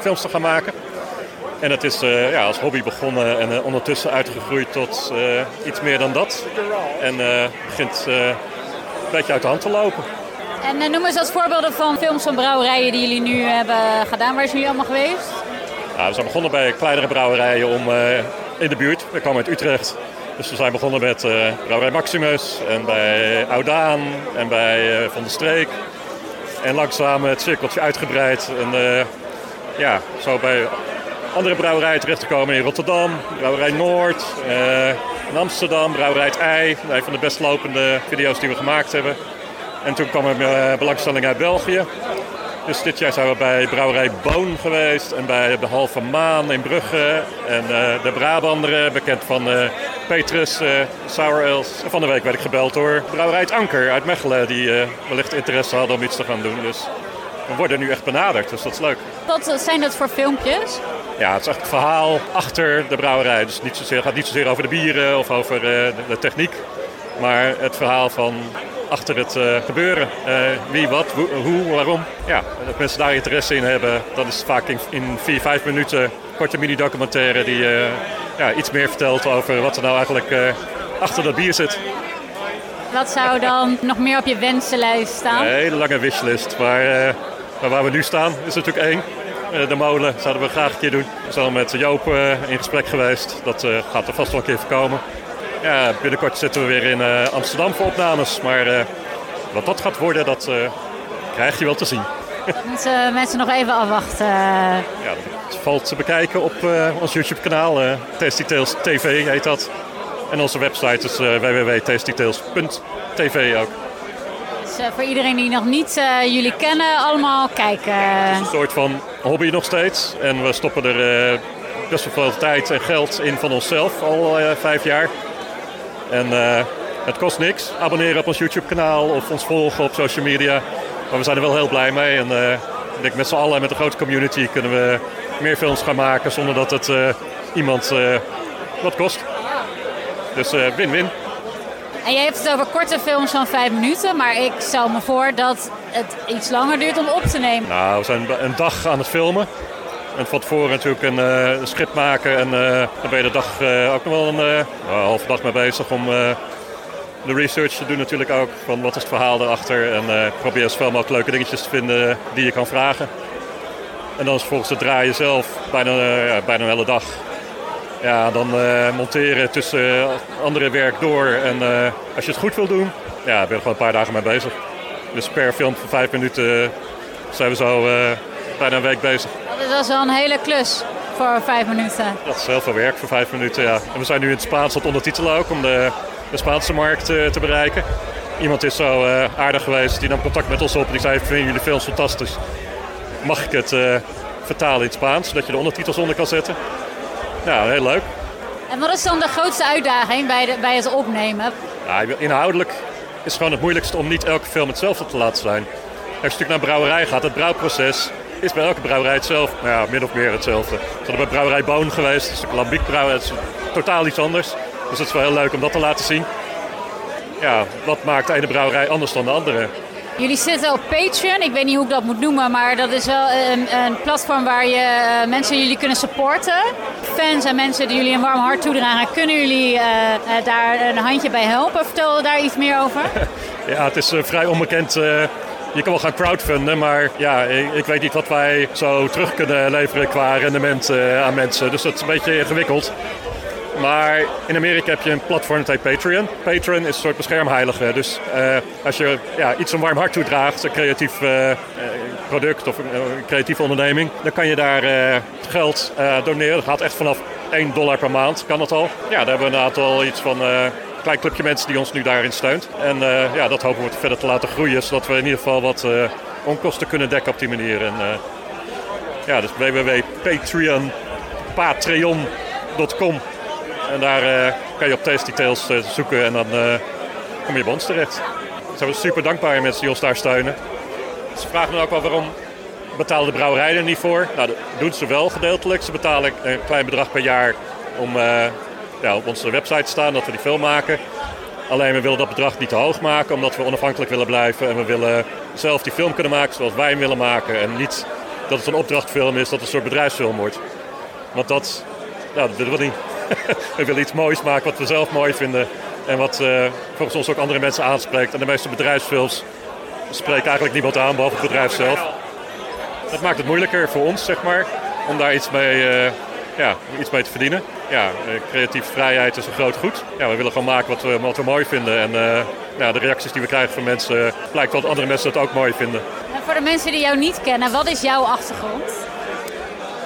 films te gaan maken. En dat is eh, ja, als hobby begonnen en ondertussen uitgegroeid tot iets meer dan dat. En begint een beetje uit de hand te lopen. En noem eens wat voorbeelden van films van brouwerijen die jullie nu hebben gedaan. Waar zijn jullie allemaal geweest? Nou, we zijn begonnen bij kleinere brouwerijen om, in de buurt. We komen uit Utrecht. Dus we zijn begonnen met eh, Brouwerij Maximus en bij Oudaan en bij eh, Van der Streek. En langzaam het cirkeltje uitgebreid. En eh, ja, zo bij andere brouwerijen terecht te komen in Rotterdam, Brouwerij Noord, eh, in Amsterdam, Brouwerij Het Ei. Een van de best lopende video's die we gemaakt hebben. En toen kwam er eh, belangstelling uit België. Dus dit jaar zijn we bij Brouwerij Boon geweest en bij de Halve Maan in Brugge. En eh, de Brabanderen, bekend van eh, Petrus, eh Sour Ales. En van de week werd ik gebeld door Brouwerij Het Anker uit Mechelen, die eh, wellicht interesse hadden om iets te gaan doen. Dus we worden nu echt benaderd, dus dat is leuk. Wat eh, zijn dat voor filmpjes? Ja, het is echt het verhaal achter de brouwerij. Dus niet zozeer, het gaat niet zozeer over de bieren of over eh, de techniek. Maar het verhaal van achter het eh, gebeuren. Eh, wie, wat, hoe, waarom. Ja, dat mensen daar interesse in hebben. Dat is vaak in, in vier, vijf minuten korte mini-documentaire die eh, ja, iets meer vertelt over wat er nou eigenlijk achter dat bier zit. Wat zou dan nog meer op je wensenlijst staan? Een hele lange wishlist. Maar, maar waar we nu staan is natuurlijk één. De molen zouden we graag een keer doen. We zijn al met Joop in gesprek geweest. Dat gaat er vast wel een keer voorkomen. Ja, binnenkort zitten we weer in eh, Amsterdam voor opnames. Maar eh, wat dat gaat worden, dat eh, krijg je wel te zien. Moeten mensen nog even afwachten. Ja, dat valt te bekijken op ons YouTube-kanaal. eh Tasty Tales TV heet dat. En onze website is uh, www.tastytales.tv ook. Dus uh, voor iedereen die nog niet uh, jullie kennen, allemaal kijken. Het is een soort van hobby nog steeds. En we stoppen er best wel veel tijd en geld in van onszelf, al vijf jaar. En het kost niks. Abonneren op ons YouTube kanaal of ons volgen op social media. Maar we zijn er wel heel blij mee. En ik denk met z'n allen, met een grote community, kunnen we meer films gaan maken zonder dat het iemand wat kost. Dus win-win. En jij hebt het over korte films van vijf minuten, maar ik stel me voor dat het iets langer duurt om op te nemen. Nou, we zijn een dag aan het filmen. En van tevoren natuurlijk een, uh, een script maken. En uh, dan ben je de dag uh, ook nog wel een uh, halve dag mee bezig om de research te doen natuurlijk ook. Van wat is het verhaal erachter. En probeer zoveel mogelijk leuke dingetjes te vinden die je kan vragen. En dan is volgens het draaien zelf bijna, bijna een hele dag. Ja, dan uh, monteren tussen andere werk door. En als je het goed wil doen, ja, ben je er gewoon een paar dagen mee bezig. Dus per film van vijf minuten zijn we zo bijna een week bezig. Dat is wel een hele klus voor vijf minuten. Dat is heel veel werk voor vijf minuten, ja. En we zijn nu in het Spaans aan het ondertitelen ook om de, de Spaanse markt te bereiken. Iemand is zo aardig geweest, die nam contact met ons op en die zei: Vinden jullie films fantastisch? Mag ik het vertalen in het Spaans, zodat je de ondertitels onder kan zetten? Ja, heel leuk. En wat is dan de grootste uitdaging bij, de, bij het opnemen? Ja, inhoudelijk is het gewoon het moeilijkste om niet elke film hetzelfde te laten zijn. Als je natuurlijk naar een brouwerij gaat, het brouwproces is bij elke brouwerij hetzelfde. Nou ja, min of meer hetzelfde. We zijn bij Brouwerij Boon geweest, dat is een lambiek brouwerij, dat is totaal iets anders. Dus het is wel heel leuk om dat te laten zien. Ja, wat maakt de ene brouwerij anders dan de andere? Jullie zitten op Patreon. Ik weet niet hoe ik dat moet noemen, maar dat is wel een, een platform waar je uh, mensen jullie kunnen supporten. Fans en mensen die jullie een warm hart toedragen, kunnen jullie uh, uh, daar een handje bij helpen? Vertel daar iets meer over. ja, het is vrij onbekend. Je kan wel gaan crowdfunden, maar ja, ik, weet niet wat wij zo terug kunnen leveren qua rendement aan mensen. Dus dat is een beetje ingewikkeld. Maar in Amerika heb je een platform dat heet Patreon. Patreon is een soort beschermheilige. Dus uh, als je ja, iets een warm hart toedraagt, een creatief uh, product of een creatieve onderneming, dan kan je daar geld doneren. Dat gaat echt vanaf 1 dollar per maand, kan dat al. Ja, daar hebben we een aantal iets van klein clubje mensen die ons nu daarin steunt. En ja, dat hopen we verder te laten groeien, zodat we in ieder geval wat onkosten kunnen dekken op die manier. En, ja, dus www.patreon, patreon.com en daar kan je op Tasty uh, zoeken en dan kom je bij ons terecht. We zijn super dankbaar mensen die ons daar steunen. Ze vragen me ook wel waarom betalen de brouwerijen er niet voor. Nou, dat doen ze wel gedeeltelijk. Ze betalen een klein bedrag per jaar om ja, op onze website te staan dat we die film maken. Alleen we willen dat bedrag niet te hoog maken, omdat we onafhankelijk willen blijven. En we willen zelf die film kunnen maken zoals wij hem willen maken. En niet dat het een opdrachtfilm is, dat het een soort bedrijfsfilm wordt. Want dat, nou, dat willen we niet. we willen iets moois maken wat we zelf mooi vinden. En wat uh, volgens ons ook andere mensen aanspreekt. En de meeste bedrijfsfilms spreken eigenlijk niemand aan, behalve het bedrijf zelf. Dat maakt het moeilijker voor ons, zeg maar, om daar iets mee, uh, ja, iets mee te verdienen. Ja, uh, creatieve vrijheid is een groot goed. Ja, we willen gewoon maken wat we, wat we mooi vinden. En ja, de reacties die we krijgen van mensen, blijkt dat andere mensen het ook mooi vinden. En voor de mensen die jou niet kennen, wat is jouw achtergrond?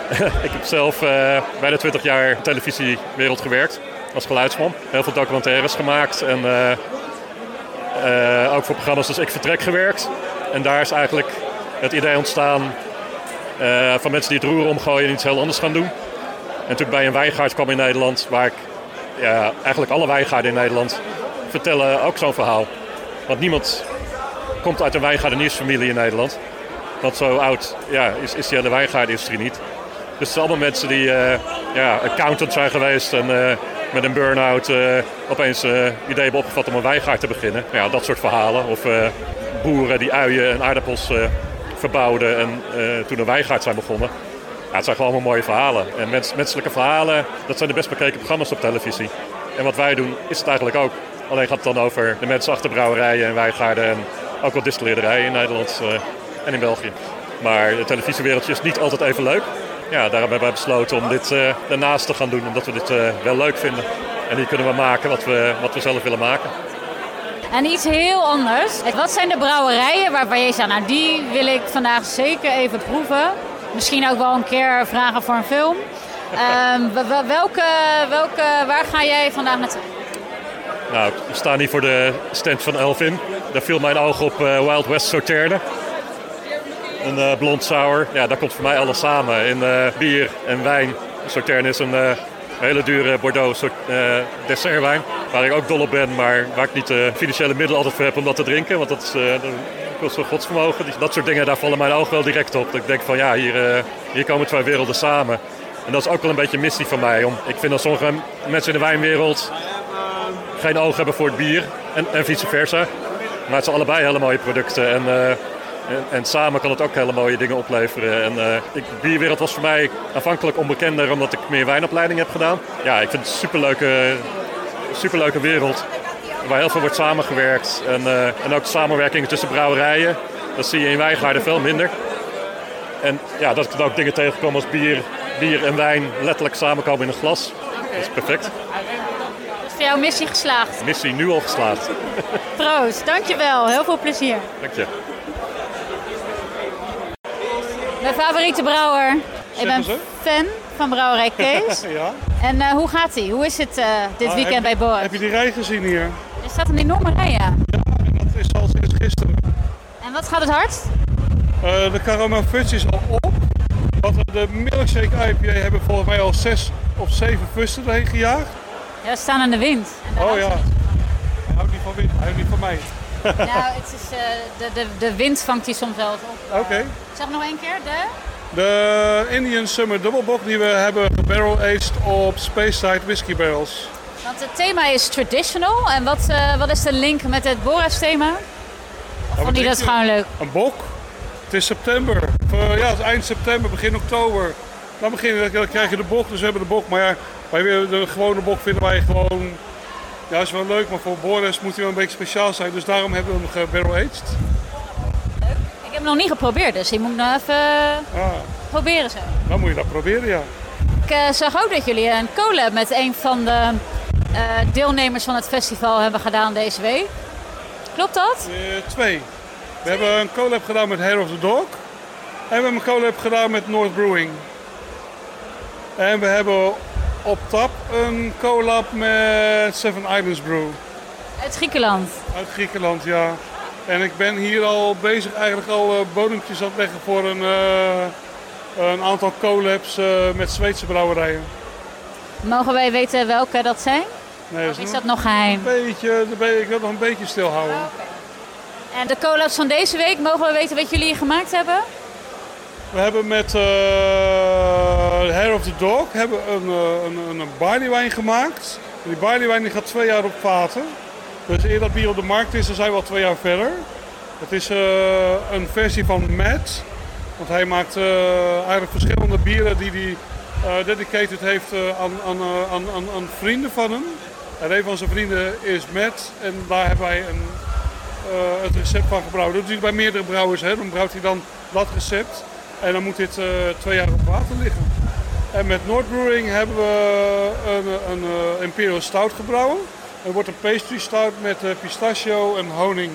ik heb zelf uh, bijna 20 jaar in de televisiewereld gewerkt als geluidsman. Heel veel documentaires gemaakt en uh, ook voor programma's als Ik Vertrek gewerkt. En daar is eigenlijk het idee ontstaan van mensen die het roer omgooien en iets heel anders gaan doen. En ik bij een wijngaard kwam in Nederland, waar ik ja, eigenlijk alle wijngaarden in Nederland vertellen ook zo'n verhaal. Want niemand komt uit een wijngaardeniersfamilie in Nederland. Want zo oud ja, is, is die hele wijngaardenindustrie niet. Dus het zijn allemaal mensen die uh, ja, accountant zijn geweest en uh, met een burn-out uh, opeens idee hebben opgevat om een wijngaard te beginnen. Ja, dat soort verhalen. Of boeren die uien en aardappels verbouwden en toen een wijngaard zijn begonnen. Het zijn gewoon allemaal mooie verhalen. En mens, menselijke verhalen, dat zijn de best bekeken programma's op televisie. En wat wij doen, is het eigenlijk ook. Alleen gaat het dan over de mensen achter brouwerijen en wijngaarden en ook wat distilleerderijen in Nederland en in België. Maar het televisiewereldje is niet altijd even leuk ja, daarom hebben we besloten om dit uh, daarnaast te gaan doen, omdat we dit uh, wel leuk vinden. En hier kunnen we maken wat we, wat we zelf willen maken. En iets heel anders. Wat zijn de brouwerijen waarvan je zegt, nou die wil ik vandaag zeker even proeven. Misschien ook wel een keer vragen voor een film. um, welke, welke, waar ga jij vandaag naartoe? Nou, we staan hier voor de stand van Elvin. Daar viel mijn oog op eh, Wild West Sauterne. Een eh, blond sour. Ja, daar komt voor mij alles samen. In eh, bier en wijn. Sauterne is een hele dure Bordeaux soort, eh, dessertwijn. Waar ik ook dol op ben, maar waar ik niet de financiële middelen altijd voor heb om dat te drinken. Want dat is, dat kost zo'n godsvermogen. Dat soort dingen, daar vallen mijn ogen wel direct op. Dat ik denk van ja, hier, eh, hier komen twee werelden samen. En dat is ook wel een beetje een missie van mij. Om, ik vind dat sommige mensen in de wijnwereld geen oog hebben voor het bier. En, en vice versa. Maar het zijn allebei hele mooie producten. En, en, en samen kan het ook hele mooie dingen opleveren. En eh, ik, de bierwereld was voor mij aanvankelijk onbekender omdat ik meer wijnopleiding heb gedaan. Ja, ik vind het een superleuke, superleuke wereld. Waar heel veel wordt samengewerkt. En, eh, en ook de samenwerking tussen brouwerijen. Dat zie je in wijngaarden veel minder. En ja, dat ik dan ook dingen tegenkom als bier, bier en wijn letterlijk samenkomen in een glas. Dat is perfect. Is voor jou missie geslaagd. Missie nu al geslaagd. Proost, dankjewel. Heel veel plezier. Dank je. Mijn favoriete brouwer. Ik ben fan van Brouwerij Kees. ja. En eh, hoe gaat ie? Hoe is het eh, dit Ah, weekend bij Boris? Heb je die rij gezien hier? Er staat een enorme rij, ja. Dat is al sinds gisteren. En wat gaat het hard? Eh, de caramel fudge is al op. Wat we de milkshake IPA hebben volgens mij al zes of zeven fusten erheen gejaagd. Ja, staan aan de wind. En Oh ja. hij Hij houdt niet van wind, hij houdt niet van mij. Nou, het is, eh, de, de, de wind vangt hij soms wel eens op. Oké. Zeg nog één keer, de? De Indian Summer Double Bock die we hebben gebarrel aged op Speyside whisky barrels. Want het thema is traditional. En wat, eh, wat is de link met het Boris thema? Of vond hij dat gewoon leuk? Een bok. Het is september. Of, eh, ja, het is eind september, begin oktober. Dan, begin, je- dan krijg je de bok, dus we hebben de bok. Maar ja, wij de gewone bok vinden wij gewoon... Ja, is wel leuk, maar voor Boris moet hij wel een beetje speciaal zijn. Dus daarom hebben we hem gebarrel aged. Ik heb hem nog niet geprobeerd, dus je moet nog even Ah, proberen zo. dan moet je dat proberen, ja. Ik eh, zag ook dat jullie een collab met een van de eh, deelnemers van het festival hebben gedaan deze week. Klopt dat? Eh, twee. We hebben een collab gedaan met Hair of the Dog. En we hebben een collab gedaan met North Brewing. En we hebben op tap een collab met Seven Islands Brew. Uit Griekenland. Uit Griekenland, ja. En ik ben hier al bezig eigenlijk al eh, bodempjes aan het leggen voor een, eh, een aantal collabs eh, met Zweedse brouwerijen. Mogen wij weten welke dat zijn? Nee, Of is dat nog geheim? Een beetje, ik wil nog een beetje stilhouden. En de collabs van deze week, mogen we weten wat jullie gemaakt hebben? We hebben met Hair of the Dog hebben een, eh, een, een gemaakt. Die barleywijn die gaat twee jaar op vaten. Dus eer dat bier op de markt is, dan zijn we al twee jaar verder. Het is eh, een versie van Matt. Want hij maakt eh, eigenlijk verschillende bieren die hij eh, dedicated heeft aan, aan, aan, aan, vrienden van hem. En een van zijn vrienden is Matt. En daar hebben wij een, het recept van gebrouwen. Dat doet hij bij meerdere brouwers. Hè. Dan brouwt hij dan dat recept. En dan moet dit twee jaar op water liggen. En met Noord Brewing hebben we een, een, eh, Imperial Stout gebrouwen. Het wordt een pastry stout met eh, pistachio en honing.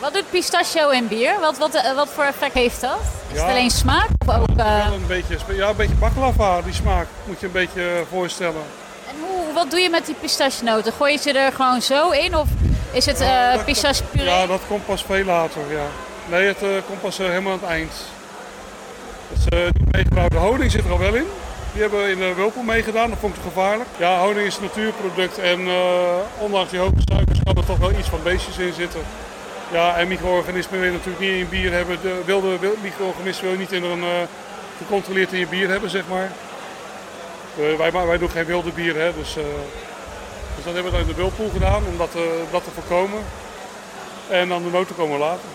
Wat doet pistachio in bier? Wat, wat, eh, wat voor effect heeft dat? Is Ja. het alleen smaak of ook... Wel een beetje, ja, een beetje baklava, die smaak moet je een beetje voorstellen. En hoe, wat doe je met die pistachenoten? Gooi je ze er gewoon zo in of is het Ja, eh dat pistache komt- puree? Ja, dat komt pas veel later, ja. Nee, het komt pas helemaal aan het eind. Is eh, niet meegebrouwen. De honing zit er al wel in. Die hebben we in de Whirlpool meegedaan, dat vond ik gevaarlijk. Ja, honing is een natuurproduct en eh, ondanks die hoge suikers kan er toch wel iets van beestjes in zitten. Ja, en micro-organismen wil je natuurlijk niet in bier hebben. De wilde wil- micro-organismen wil je niet in een, eh, gecontroleerd in je bier hebben, zeg maar. Wij, wij doen geen wilde bier, hè, dus, dus dat hebben we dan in de Whirlpool gedaan om dat, dat te voorkomen. En dan de noten komen later.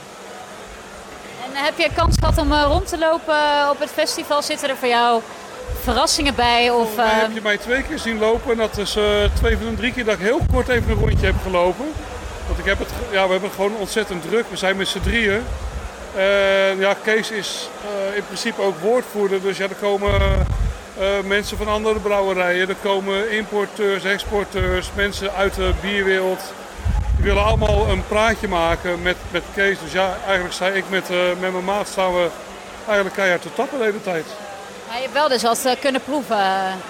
Heb je kans gehad om eh, rond te lopen op het festival? Zitten er voor jou verrassingen bij? Of, mij eh, heb je mij twee keer zien lopen en dat is eh, twee van de drie keer dat ik heel kort even een rondje heb gelopen. Want ik heb het, ja, we hebben het gewoon ontzettend druk. We zijn met z'n drieën. Ja, Kees is eh, in principe ook woordvoerder. Dus ja, er komen eh, mensen van andere brouwerijen. Er komen importeurs, exporteurs, mensen uit de bierwereld. Die willen allemaal een praatje maken met, met Kees. Dus ja, eigenlijk sta ik met, eh, met mijn maat staan we eigenlijk keihard te tappen de hele tijd. Maar je hebt wel dus eens, eh, kunnen proeven.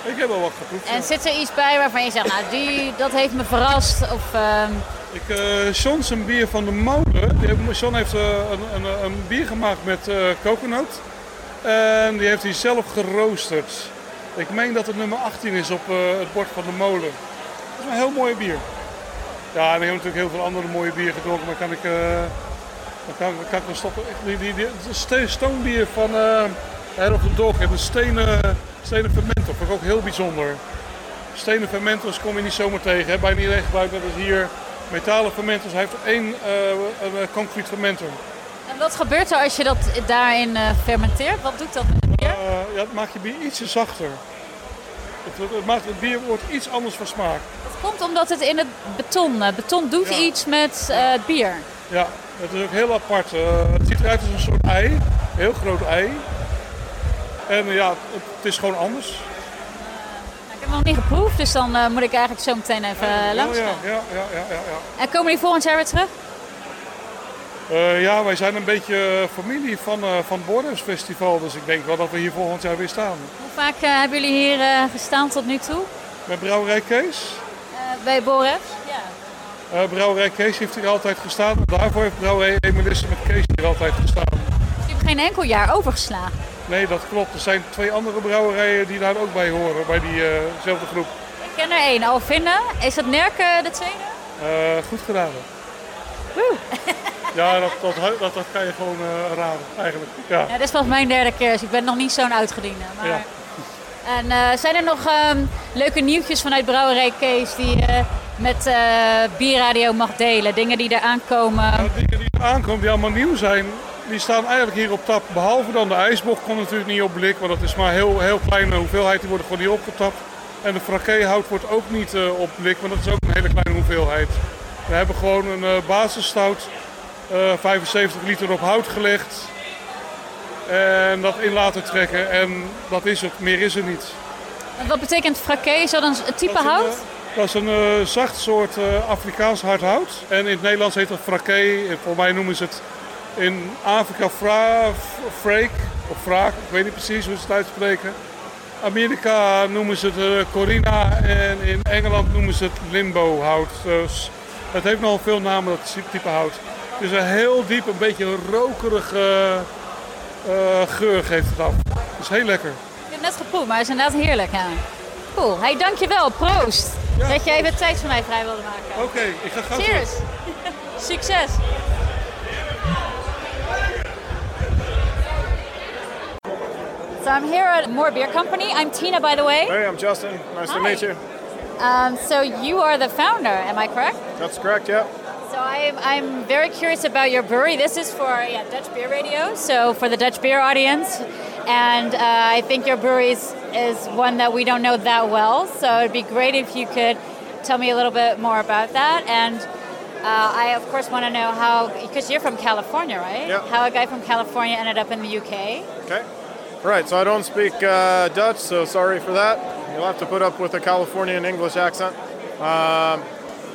Ik heb wel wat geproefd. En zit er iets bij waarvan je zegt, nou, die, dat heeft me verrast? Of, ehm, Ik, John zijn bier van de molen. John heeft een, een, een bier gemaakt met coconut. En die heeft hij zelf geroosterd. Ik meen dat het nummer 18 is op het bord van de molen. Dat is een heel mooi bier. Ja, en ik heb natuurlijk heel veel andere mooie bier gedronken, maar kan ik, eh dan kan, kan ik wel stoppen. Die, die, die, stoombier van eh Head of the Dog heeft een stenen, stenen fermentor. Vind ik ook heel bijzonder. Stenen fermentors kom je niet zomaar tegen. Hè. Bijna iedereen gebruikt net als hier metalen fermentors. Hij heeft één eh, een eh, concrete fermentor. en wat gebeurt er als je dat daarin eh, fermenteert? Wat doet dat met het bier? Eh, ja, het maakt je bier ietsje zachter. Het, het, het maakt het bier wordt iets anders van smaak. Dat komt omdat het in het beton, eh, beton doet Ja. iets met eh, het bier. Ja, het is ook heel apart. Eh, het ziet eruit als een soort ei. Een heel groot ei. En ja, het, het is gewoon anders. Ik heb hem nog niet geproefd, dus dan moet ik eigenlijk zo meteen even langs gaan. ja, ja, ja, ja, ja. En komen die volgend jaar weer terug? Eh, ja, wij zijn een beetje familie van, eh van het Borders Festival. Dus ik denk wel dat we hier volgend jaar weer staan. Hoe vaak eh, hebben jullie hier gestaan tot nu toe? Met Brouwerij Kees. Bij Boref? Ja. Brouwerij Kees heeft hier altijd gestaan. Daarvoor heeft Brouwerij Emelisse met Kees hier altijd gestaan. Je hebt geen enkel jaar overgeslagen. Nee, dat klopt. Er zijn twee andere brouwerijen die daar ook bij horen, bij diezelfde groep. Ik ken er één, Alvinne. Is dat Nerken de tweede? Goed gedaan. Ja, dat, dat, dat, dat kan je gewoon eh, raden, eigenlijk. Ja. Ja, dit is pas mijn derde keer, dus ik ben nog niet zo'n uitgediende. Maar... Ja. En eh, zijn er nog ehm, leuke nieuwtjes vanuit Brouwerij Kees die je met eh Bierradio mag delen? Dingen die eraan komen? dingen die er aankomen, die allemaal nieuw zijn, die staan eigenlijk hier op tap. Behalve dan de ijsbocht komt natuurlijk niet op blik, want dat is maar een heel, heel kleine hoeveelheid. Die worden gewoon niet opgetapt. En de frappéhout wordt ook niet op blik, want dat is ook een hele kleine hoeveelheid. We hebben gewoon een eh, basisstout, eh 75 liter op hout gelegd. En dat in laten trekken en dat is het, meer is er niet. Wat betekent frappé? Is dat een, type hout? Dat is een eh, zacht soort eh, Afrikaans hard hout. En in het Nederlands heet dat fraké. Voor mij noemen ze het in Afrika fra, freak of fraak. Ik weet niet precies hoe ze het uitspreken. Amerika noemen ze het eh, Corina en in Engeland noemen ze het limbo hout. Dus het heeft nogal veel namen, dat type hout. Dus een heel diep, een beetje rokerige eh, geur geeft het af. Dus heel lekker. Ik heb het net geproefd, maar het is inderdaad heerlijk. Ja. Cool. Hey, dankjewel. Proost. dat je even tijd voor mij vrij wilde maken. Oké, ik ga gauw Cheers. Succes. So I'm here at More Beer Company. I'm Tina, by the way. Hey, I'm Justin. Nice Hi. to meet you. Um, so you are the founder, am I correct? That's correct, yeah. So I'm, I'm very curious about your brewery. This is for yeah, Dutch Beer Radio, so for the Dutch beer audience. And uh, I think your brewery is, is one that we don't know that well. So it'd be great if you could tell me a little bit more about that. And uh, I, of course, want to know how, because you're from California, right? Yeah. How a guy from California ended up in the UK. Okay. Right, so I don't speak uh, Dutch, so sorry for that. You'll have to put up with a Californian English accent. Um,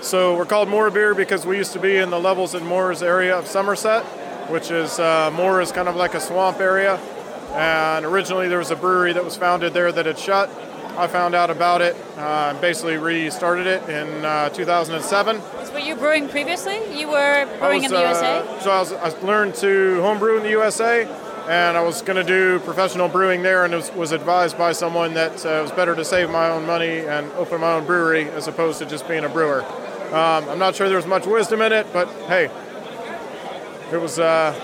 so we're called Moor Beer because we used to be in the Levels and Moors area of Somerset, which is uh, Moor is kind of like a swamp area. And originally there was a brewery that was founded there that had shut. I found out about it uh, and basically restarted it in uh, 2007. Were you brewing previously? You were brewing I in the uh, USA? So I, was, I learned to homebrew in the USA, and I was going to do professional brewing there, and was, was advised by someone that uh, it was better to save my own money and open my own brewery as opposed to just being a brewer. Um, I'm not sure there's much wisdom in it, but hey, it was, uh,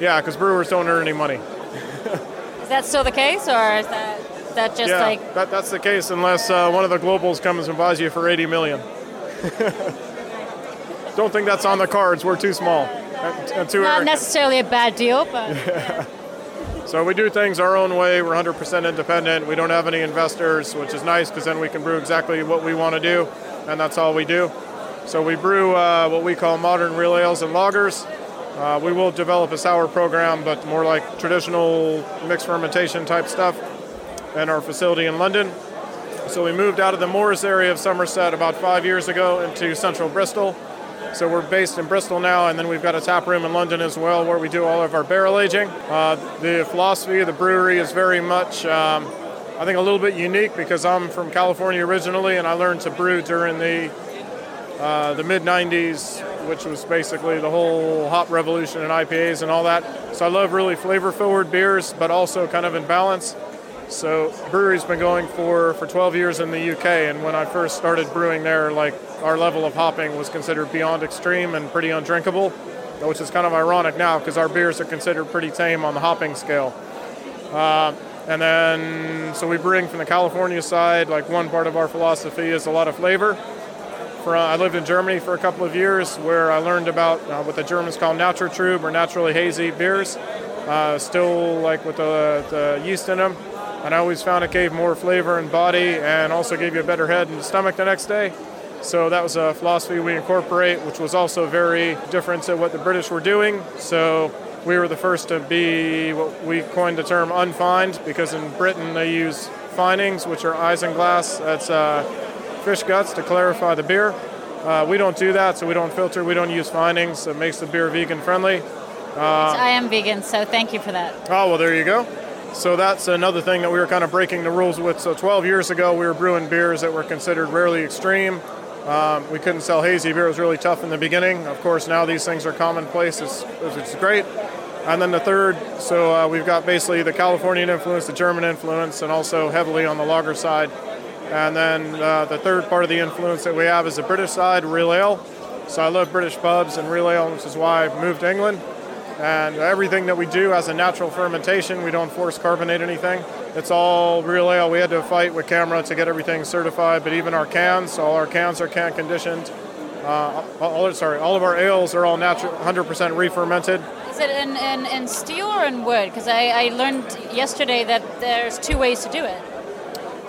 yeah, because brewers don't earn any money. Is that still the case, or is that, that just yeah, like that, that's the case unless uh, one of the globals comes and buys you for 80 million. Don't think that's on the cards. We're too small and, and too not necessarily a bad deal, but So we do things our own way. We're 100% independent. We don't have any investors, which is nice because then we can brew exactly what we want to do, and that's all we do. So we brew uh, what we call modern real ales and lagers. Uh, we will develop a sour program, but more like traditional mixed fermentation type stuff in our facility in London. So we moved out of the Moors area of Somerset about five years ago into central Bristol. So we're based in Bristol now, and then we've got a tap room in London as well where we do all of our barrel aging. Uh, the philosophy of the brewery is very much, um, I think, a little bit unique because I'm from California originally, and I learned to brew during the uh, the mid 90s, which was basically the whole hop revolution and IPAs and all that. So I love really flavor forward beers, but also kind of in balance. So brewery's been going for, for 12 years in the UK, and when I first started brewing there, like our level of hopping was considered beyond extreme and pretty undrinkable, which is kind of ironic now because our beers are considered pretty tame on the hopping scale. Uh, and then, so we bring from the California side, like one part of our philosophy is a lot of flavor. For, uh, I lived in Germany for a couple of years where I learned about uh, what the Germans call Naturtrüb or naturally hazy beers, uh, still like with the, the yeast in them. And I always found it gave more flavor and body and also gave you a better head and stomach the next day. So that was a philosophy we incorporate, which was also very different to what the British were doing. So we were the first to be what we coined the term unfined because in Britain they use finings, which are isinglass. That's uh, fish guts to clarify the beer. Uh, we don't do that, so we don't filter, we don't use finings. It makes the beer vegan friendly. Uh, I am vegan, so thank you for that. Oh, well, there you go. So that's another thing that we were kind of breaking the rules with. So 12 years ago, we were brewing beers that were considered rarely extreme. Um, we couldn't sell hazy beer. It was really tough in the beginning. Of course, now these things are commonplace. It's, it's great. And then the third, so uh, we've got basically the Californian influence, the German influence, and also heavily on the lager side. And then uh, the third part of the influence that we have is the British side, real ale. So I love British pubs and real ale, which is why I moved to England. And everything that we do has a natural fermentation. We don't force carbonate anything. It's all real ale. We had to fight with CAMRA to get everything certified, but even our cans, all our cans are can conditioned. Uh, all, sorry, all of our ales are all natural, 100% re-fermented. Is it in, in, in steel or in wood? Because I, I learned yesterday that there's two ways to do it.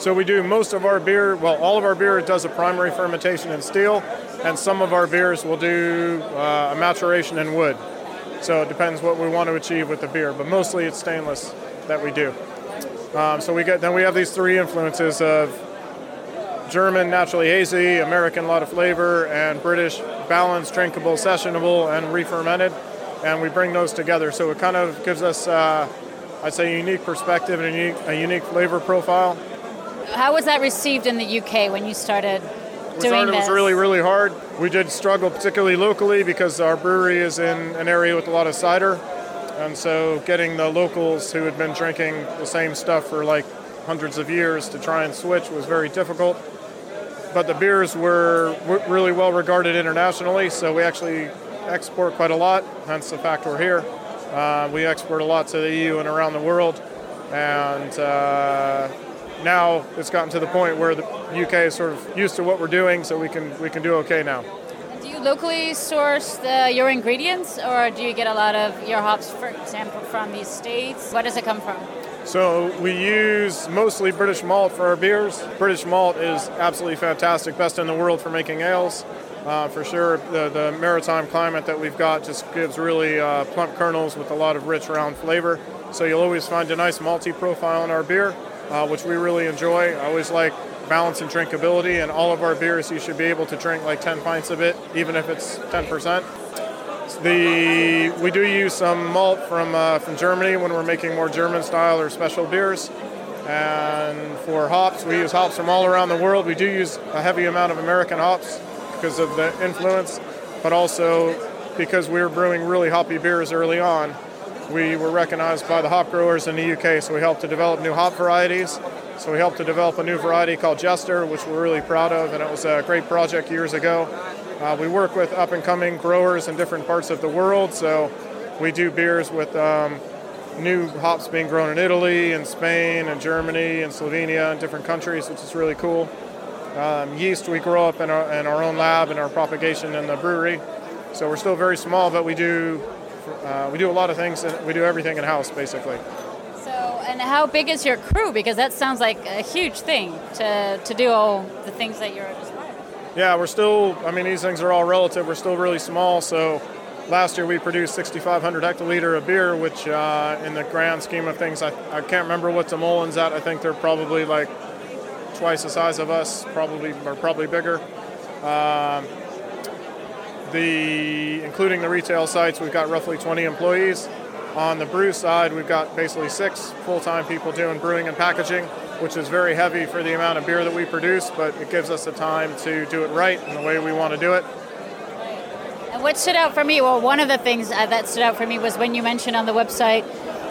So we do most of our beer, well, all of our beer does a primary fermentation in steel, and some of our beers will do uh, a maturation in wood. So it depends what we want to achieve with the beer, but mostly it's stainless that we do. Um, so we get then we have these three influences of German naturally hazy, American a lot of flavor, and British balanced, drinkable, sessionable, and re-fermented, and we bring those together. So it kind of gives us, uh, I'd say, a unique perspective and a unique, a unique flavor profile. How was that received in the UK when you started doing this? It was really, really hard. We did struggle, particularly locally, because our brewery is in an area with a lot of cider. And so getting the locals who had been drinking the same stuff for like hundreds of years to try and switch was very difficult. But the beers were really well regarded internationally, so we actually export quite a lot, hence the fact we're here. Uh, we export a lot to the EU and around the world. And uh, now it's gotten to the point where the UK is sort of used to what we're doing, so we can we can do okay now. Do you locally source the, your ingredients, or do you get a lot of your hops, for example, from these states? Where does it come from? So we use mostly British malt for our beers. British malt is absolutely fantastic, best in the world for making ales. Uh, for sure, the, the, maritime climate that we've got just gives really uh, plump kernels with a lot of rich, round flavor. So you'll always find a nice malty profile in our beer uh, which we really enjoy. I always like balance and drinkability, and all of our beers you should be able to drink like 10 pints of it, even if it's 10%. The we do use some malt from uh, from Germany when we're making more German style or special beers. And for hops, we use hops from all around the world. We do use a heavy amount of American hops because of the influence, but also because we were brewing really hoppy beers early on we were recognized by the hop growers in the UK, so we helped to develop new hop varieties. So we helped to develop a new variety called Jester, which we're really proud of, and it was a great project years ago. Uh, we work with up and coming growers in different parts of the world, so we do beers with um, new hops being grown in Italy and Spain and Germany and Slovenia and different countries, which is really cool. Um, yeast, we grow up in our, in our own lab and our propagation in the brewery. So we're still very small, but we do uh, we do a lot of things. We do everything in house, basically. So, and how big is your crew? Because that sounds like a huge thing to, to do all the things that you're describing. Yeah, we're still. I mean, these things are all relative. We're still really small. So, last year we produced 6,500 hectoliter of beer, which, uh, in the grand scheme of things, I, I can't remember what De Molen's at. I think they're probably like twice the size of us, probably or probably bigger. Um, the including the retail sites, we've got roughly 20 employees. On the brew side, we've got basically six full-time people doing brewing and packaging, which is very heavy for the amount of beer that we produce, but it gives us the time to do it right and the way we want to do it. And what stood out for me, well, one of the things uh, that stood out for me was when you mentioned on the website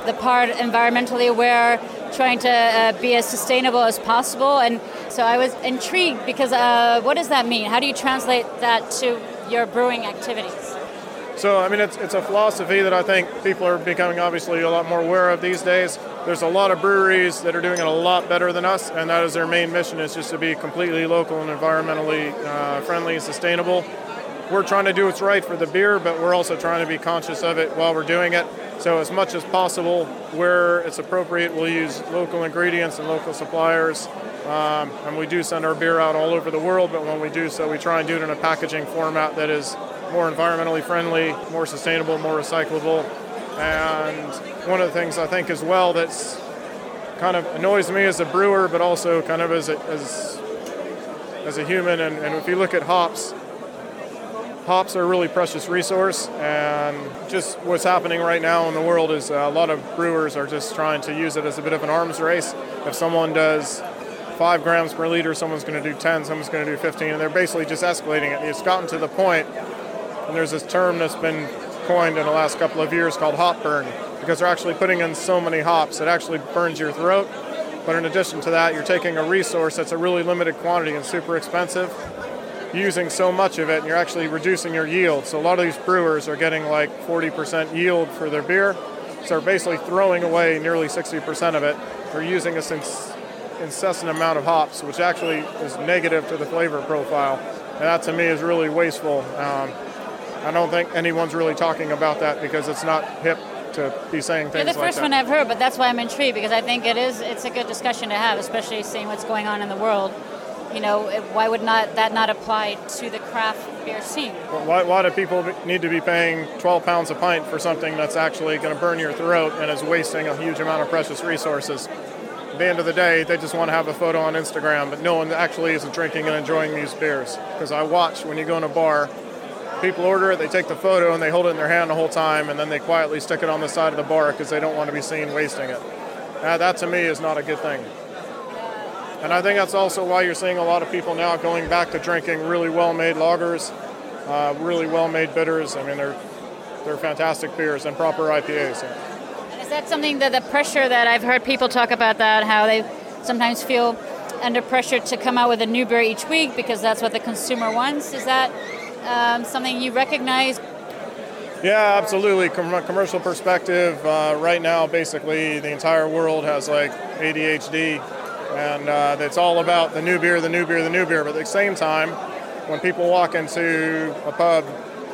the part environmentally aware, trying to uh, be as sustainable as possible. And so I was intrigued because uh, what does that mean? How do you translate that to your brewing activities? So, I mean, it's, it's a philosophy that I think people are becoming obviously a lot more aware of these days. There's a lot of breweries that are doing it a lot better than us, and that is their main mission is just to be completely local and environmentally uh, friendly and sustainable. We're trying to do what's right for the beer, but we're also trying to be conscious of it while we're doing it. So, as much as possible, where it's appropriate, we'll use local ingredients and local suppliers. Um, and we do send our beer out all over the world, but when we do so, we try and do it in a packaging format that is more environmentally friendly, more sustainable, more recyclable. And one of the things I think as well that's kind of annoys me as a brewer, but also kind of as a, as, as a human. And, and if you look at hops, hops are a really precious resource. And just what's happening right now in the world is uh, a lot of brewers are just trying to use it as a bit of an arms race. If someone does five grams per liter, someone's going to do 10, someone's going to do 15, and they're basically just escalating it. It's gotten to the point, and there's this term that's been coined in the last couple of years called hop burn, because they're actually putting in so many hops, it actually burns your throat. But in addition to that, you're taking a resource that's a really limited quantity and super expensive, using so much of it, and you're actually reducing your yield. So a lot of these brewers are getting like 40% yield for their beer, so they're basically throwing away nearly 60% of it. They're using a incessant amount of hops, which actually is negative to the flavor profile. And that to me is really wasteful. Um, I don't think anyone's really talking about that because it's not hip to be saying things You're the like first that. one I've heard, but that's why I'm intrigued because I think it is it's a good discussion to have, especially seeing what's going on in the world. You know, why would not that not apply to the craft beer scene? Well, Why, why do people need to be paying 12 pounds a pint for something that's actually going to burn your throat and is wasting a huge amount of precious resources? At the end of the day, they just want to have a photo on Instagram, but no one actually is drinking and enjoying these beers. Because I watch when you go in a bar, people order it, they take the photo and they hold it in their hand the whole time, and then they quietly stick it on the side of the bar because they don't want to be seen wasting it. Uh, that to me is not a good thing. And I think that's also why you're seeing a lot of people now going back to drinking really well-made lagers, uh, really well-made bitters. I mean, they're they're fantastic beers and proper IPAs. And is that something that the pressure that I've heard people talk about that how they sometimes feel under pressure to come out with a new beer each week because that's what the consumer wants? Is that um, something you recognize? Yeah, absolutely. From a commercial perspective, uh, right now, basically, the entire world has like ADHD, and uh, it's all about the new beer, the new beer, the new beer. But at the same time, when people walk into a pub,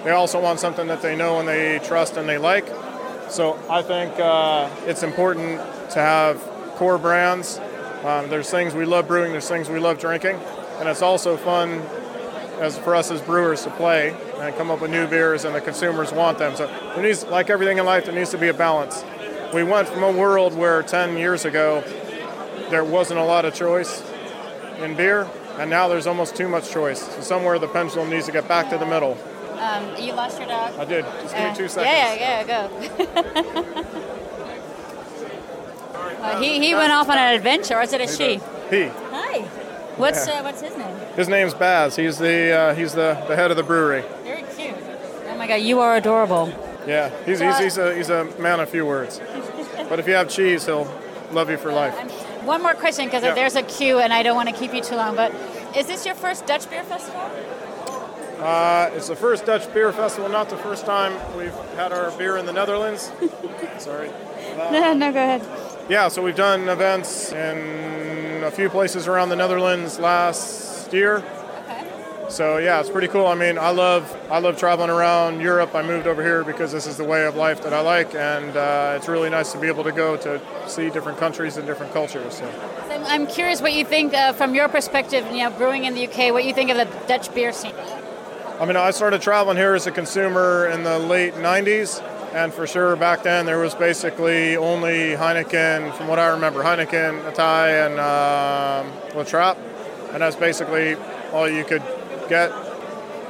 they also want something that they know and they trust and they like. So I think uh, it's important to have core brands. Um, there's things we love brewing, there's things we love drinking, and it's also fun as for us as brewers to play and come up with new beers and the consumers want them. So there needs, like everything in life, there needs to be a balance. We went from a world where 10 years ago there wasn't a lot of choice in beer, and now there's almost too much choice. So somewhere the pendulum needs to get back to the middle. Um, you lost your dog. I did. Just give Uh, me two seconds. Yeah, yeah, yeah, go. Uh, he, he went off on an adventure, or is it a she? He. Hi. What's Yeah. uh, what's his name? His name's Baz. He's the uh, he's the, the head of the brewery. Very cute. Oh my god, you are adorable. Yeah, he's, he's, he's, a, he's a man of few words. But if you have cheese, he'll love you for life. One more question, because Yeah. there's a queue, and I don't want to keep you too long. But is this your first Dutch beer festival? Uh, it's the first Dutch beer festival, not the first time we've had our beer in the Netherlands. Sorry. no, no, go ahead. Yeah, so we've done events in a few places around the Netherlands last year. So yeah, it's pretty cool. I mean, I love I love traveling around Europe. I moved over here because this is the way of life that I like, and uh, it's really nice to be able to go to see different countries and different cultures. So. I'm- I'm curious what you think uh, from your perspective. You know, brewing in the UK, what you think of the Dutch beer scene. I mean, I started traveling here as a consumer in the late 90s, and for sure back then there was basically only Heineken, from what I remember, Heineken, Atai, and um, La Trappe, and that's basically all you could get.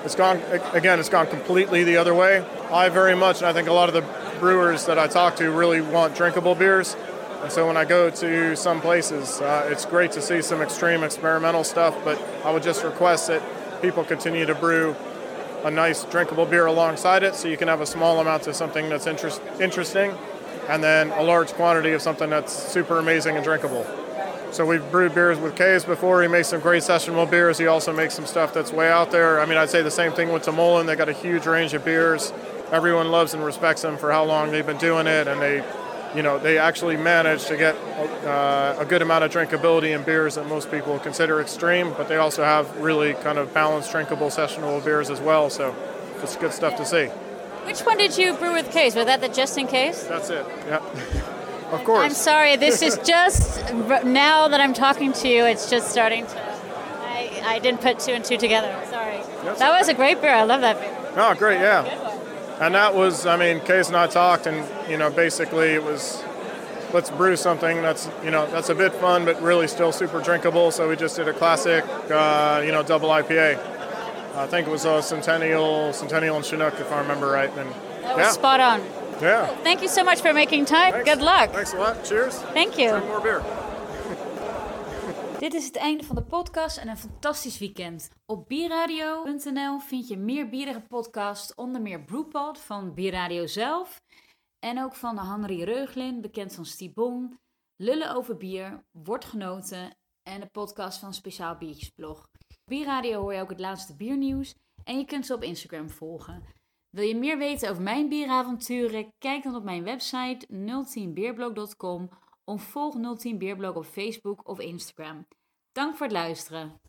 It's gone again. It's gone completely the other way. I very much, and I think a lot of the brewers that I talk to really want drinkable beers. And so when I go to some places, uh, it's great to see some extreme experimental stuff. But I would just request that people continue to brew a nice drinkable beer alongside it, so you can have a small amount of something that's interest, interesting, and then a large quantity of something that's super amazing and drinkable. So we've brewed beers with Kees before. He makes some great sessionable beers. He also makes some stuff that's way out there. I mean, I'd say the same thing with De Molen. They got a huge range of beers. Everyone loves and respects them for how long they've been doing it, and they, you know, they actually manage to get uh, a good amount of drinkability in beers that most people consider extreme. But they also have really kind of balanced, drinkable sessionable beers as well. So it's good stuff to see. Which one did you brew with Kees? Was that the just in case? That's it. Yeah. of course. I'm sorry. This is just now that I'm talking to you. It's just starting to. I, I didn't put two and two together. Sorry. That was a great beer. I love that beer. Oh, great, yeah. And that was, I mean, Kees and I talked, and you know, basically it was, let's brew something that's, you know, that's a bit fun, but really still super drinkable. So we just did a classic, uh, you know, double IPA. I think it was a Centennial, Centennial and Chinook, if I remember right. And That was yeah, spot on. Yeah. Thank you so much for making time. Good luck. Thanks a lot. Cheers. Thank you. Drink more beer. Dit is het einde van de podcast en een fantastisch weekend. Op bierradio.nl vind je meer bierige podcasts, onder meer Brewpod van Bierradio zelf. En ook van Henry Reuglin, bekend van Stibon, Lullen over bier, Wordt genoten en de podcast van Speciaal Biertjesblog. Op Bierradio hoor je ook het laatste biernieuws en je kunt ze op Instagram volgen. Wil je meer weten over mijn bieravonturen? Kijk dan op mijn website 010beerblog.com of volg 010 Beerblog op Facebook of Instagram. Dank voor het luisteren.